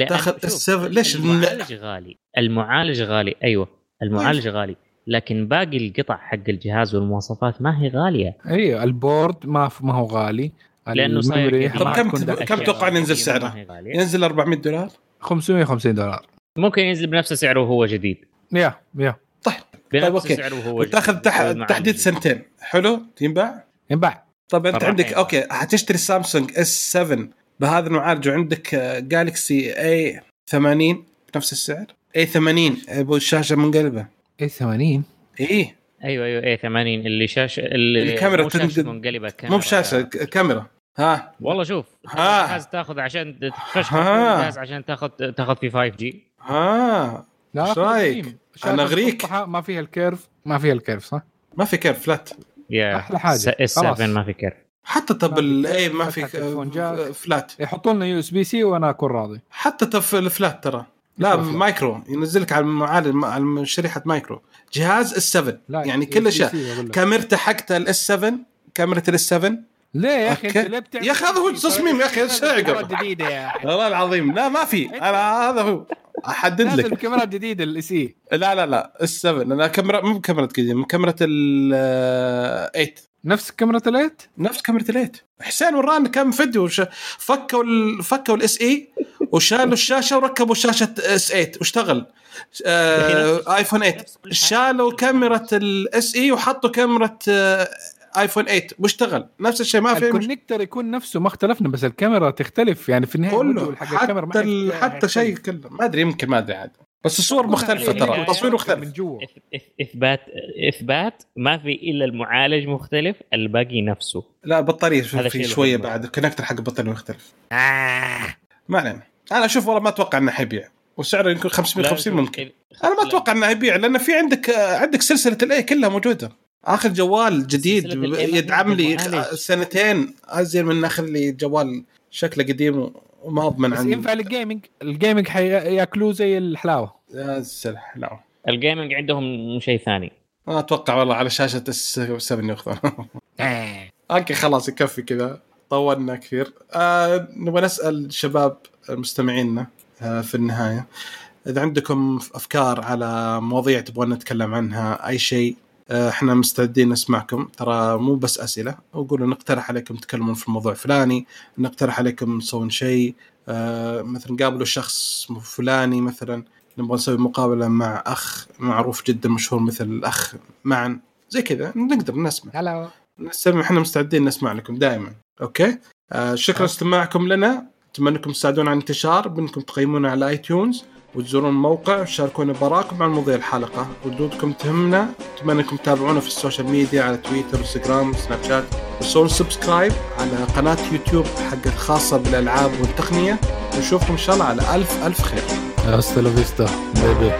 تاخذ شوف، ال seven. ليش؟ المعالج غالي. المعالج غالي. أيوه المعالج غالي. لكن باقي القطع حق الجهاز والمواصفات ما هي غالية. أيوه ال board ما ما هو غالي. لأنه صاير. طب كم. كم تتوقع ينزل غالية. ينزل 400 دولار؟ 550 دولار. ممكن ينزل بنفس سعره وهو جديد. يا يا. طيب بنفس okay. سعره وهو وتأخذ جديد. تح... المعالج. تحديد. سنتين. حلو؟ ينباع؟ ينباع. طب انت عندك يعني. أوكي حتشتري Samsung S 7 بهذا المعالج وعندك Galaxy A 80 بنفس السعر A 80 أبو الشاشة منقلبه A 80 إيه أيوه أيوه A 80 اللي شاشة اللي الكاميرا مو شاشة منقلبه كاميرا مو بشاشة كاميرا ها والله شوف ها. الجهاز تاخذ عشان تفشخ ها. الجهاز عشان تاخذ تاخذ في 5 جي ها لا إيش رأيك؟ أغريك. مسطحة، ما فيها الكيرف ما فيها الكيرف صح؟ ما في كيرف فلات يا أحلى حاجة. اس 7 خلاص. ما في كيرف حتى طب الاي ما في جاك. فلات يحطوا لنا يو إس بي سي وأنا أكون راضي حتى طب الفلات ترى لا؟ مايكرو ينزل لك على المعالج على شريحة مايكرو جهاز اس 7 لا يعني كل شيء. كاميرته حقته الاس 7 كاميرا الاس 7 ليه يا أخي. أنت ليه بتعمل يا أخي هذا هو؟ التصميم يا نازل ساعة كاميرات قبل؟ جديده يا أخي. والله العظيم. لا ما في. أنا هذا هو. أحدد لك. كاميرات جديده الاس إي. لا لا لا إس 7 أنا كاميرا مو كاميرا قديمة كاميرا ال 8 نفس كاميرا الليت نفس كاميرا اليت حسين ورانا كم فيديو وش... فكوا ال... فكوا الاس إي وشالوا الشاشة وركبوا شاشة إس 8 واشتغل. آه... iPhone 8 نفس كل حاجة. شالوا كاميرا ال SE وحطوا كاميرا آه... iPhone 8 واشتغل نفس الشيء ما في مش... ال connector يكون نفسه ما اختلفنا بس الكاميرا تختلف. يعني في النهاية كله. حق الكاميرا حتى ال... حتى شيء. كله. ما أدري يمكن ما أدري عاد. بس الصور مختلفة ترى. يعني التصوير مختلف. من جوا اثبات اثبات ما في إلا المعالج مختلف الباقي نفسه. لا البطاريه في شوية. بعد. ال connector حق البطارية مختلف. ما علينا. أنا أشوف والله ما أتوقع إنه حيبيع. وسعره يمكن 550 لا، ممكن. أنا ما. أتوقع إنه يبيع لأن في عندك آه، عندك سلسلة ال A كلها موجودة. آخر جوال جديد يدعم لي. سنتين. ازين من أخذ لي جوال شكله قديم وما أضمن بس عن ينفع لل gaming ال gaming حياكلوه زي الحلاوة. يا سلح لا ال gaming عندهم شيء ثاني. ما أتوقع والله على شاشة S 7 ياخذون أوكي خلاص يكفي كذا. طولنا كثير. آه نبغى نسأل شباب مستمعينا آه في النهاية. إذا عندكم أفكار على مواضيع تبغون نتكلم عنها أي شيء إحنا مستعدين نسمعكم. ترى مو بس أسئلة. وقولوا نقترح عليكم تتكلمون في الموضوع الفلاني نقترح عليكم تسوون شيء. آه، مثلا قابلوا شخص فلاني مثلا نبغى نسوي مقابلة مع أخ معروف جدا مشهور مثل الأخ معا زي كذا. نقدر نسمع. هلا. نستمع إحنا مستعدين نسمع لكم دائما. Okay؟ آه شكرا استماعكم لنا. أتمنى أنكم تساعدونا على الانتشار بأنكم تقيمونا على iTunes وتزورون الموقع وتشاركونا بآراءكم عن مواضيع الحلقة. ردودكم تهمنا. اتمنى أنكم تتابعونا في ال social media على Twitter Instagram Snapchat. وتسوون subscribe على قناة يوتيوب حق الخاصه بالألعاب والتقنية. ونشوفكم إن شاء الله على ألف ألف خير. La vista. بيبي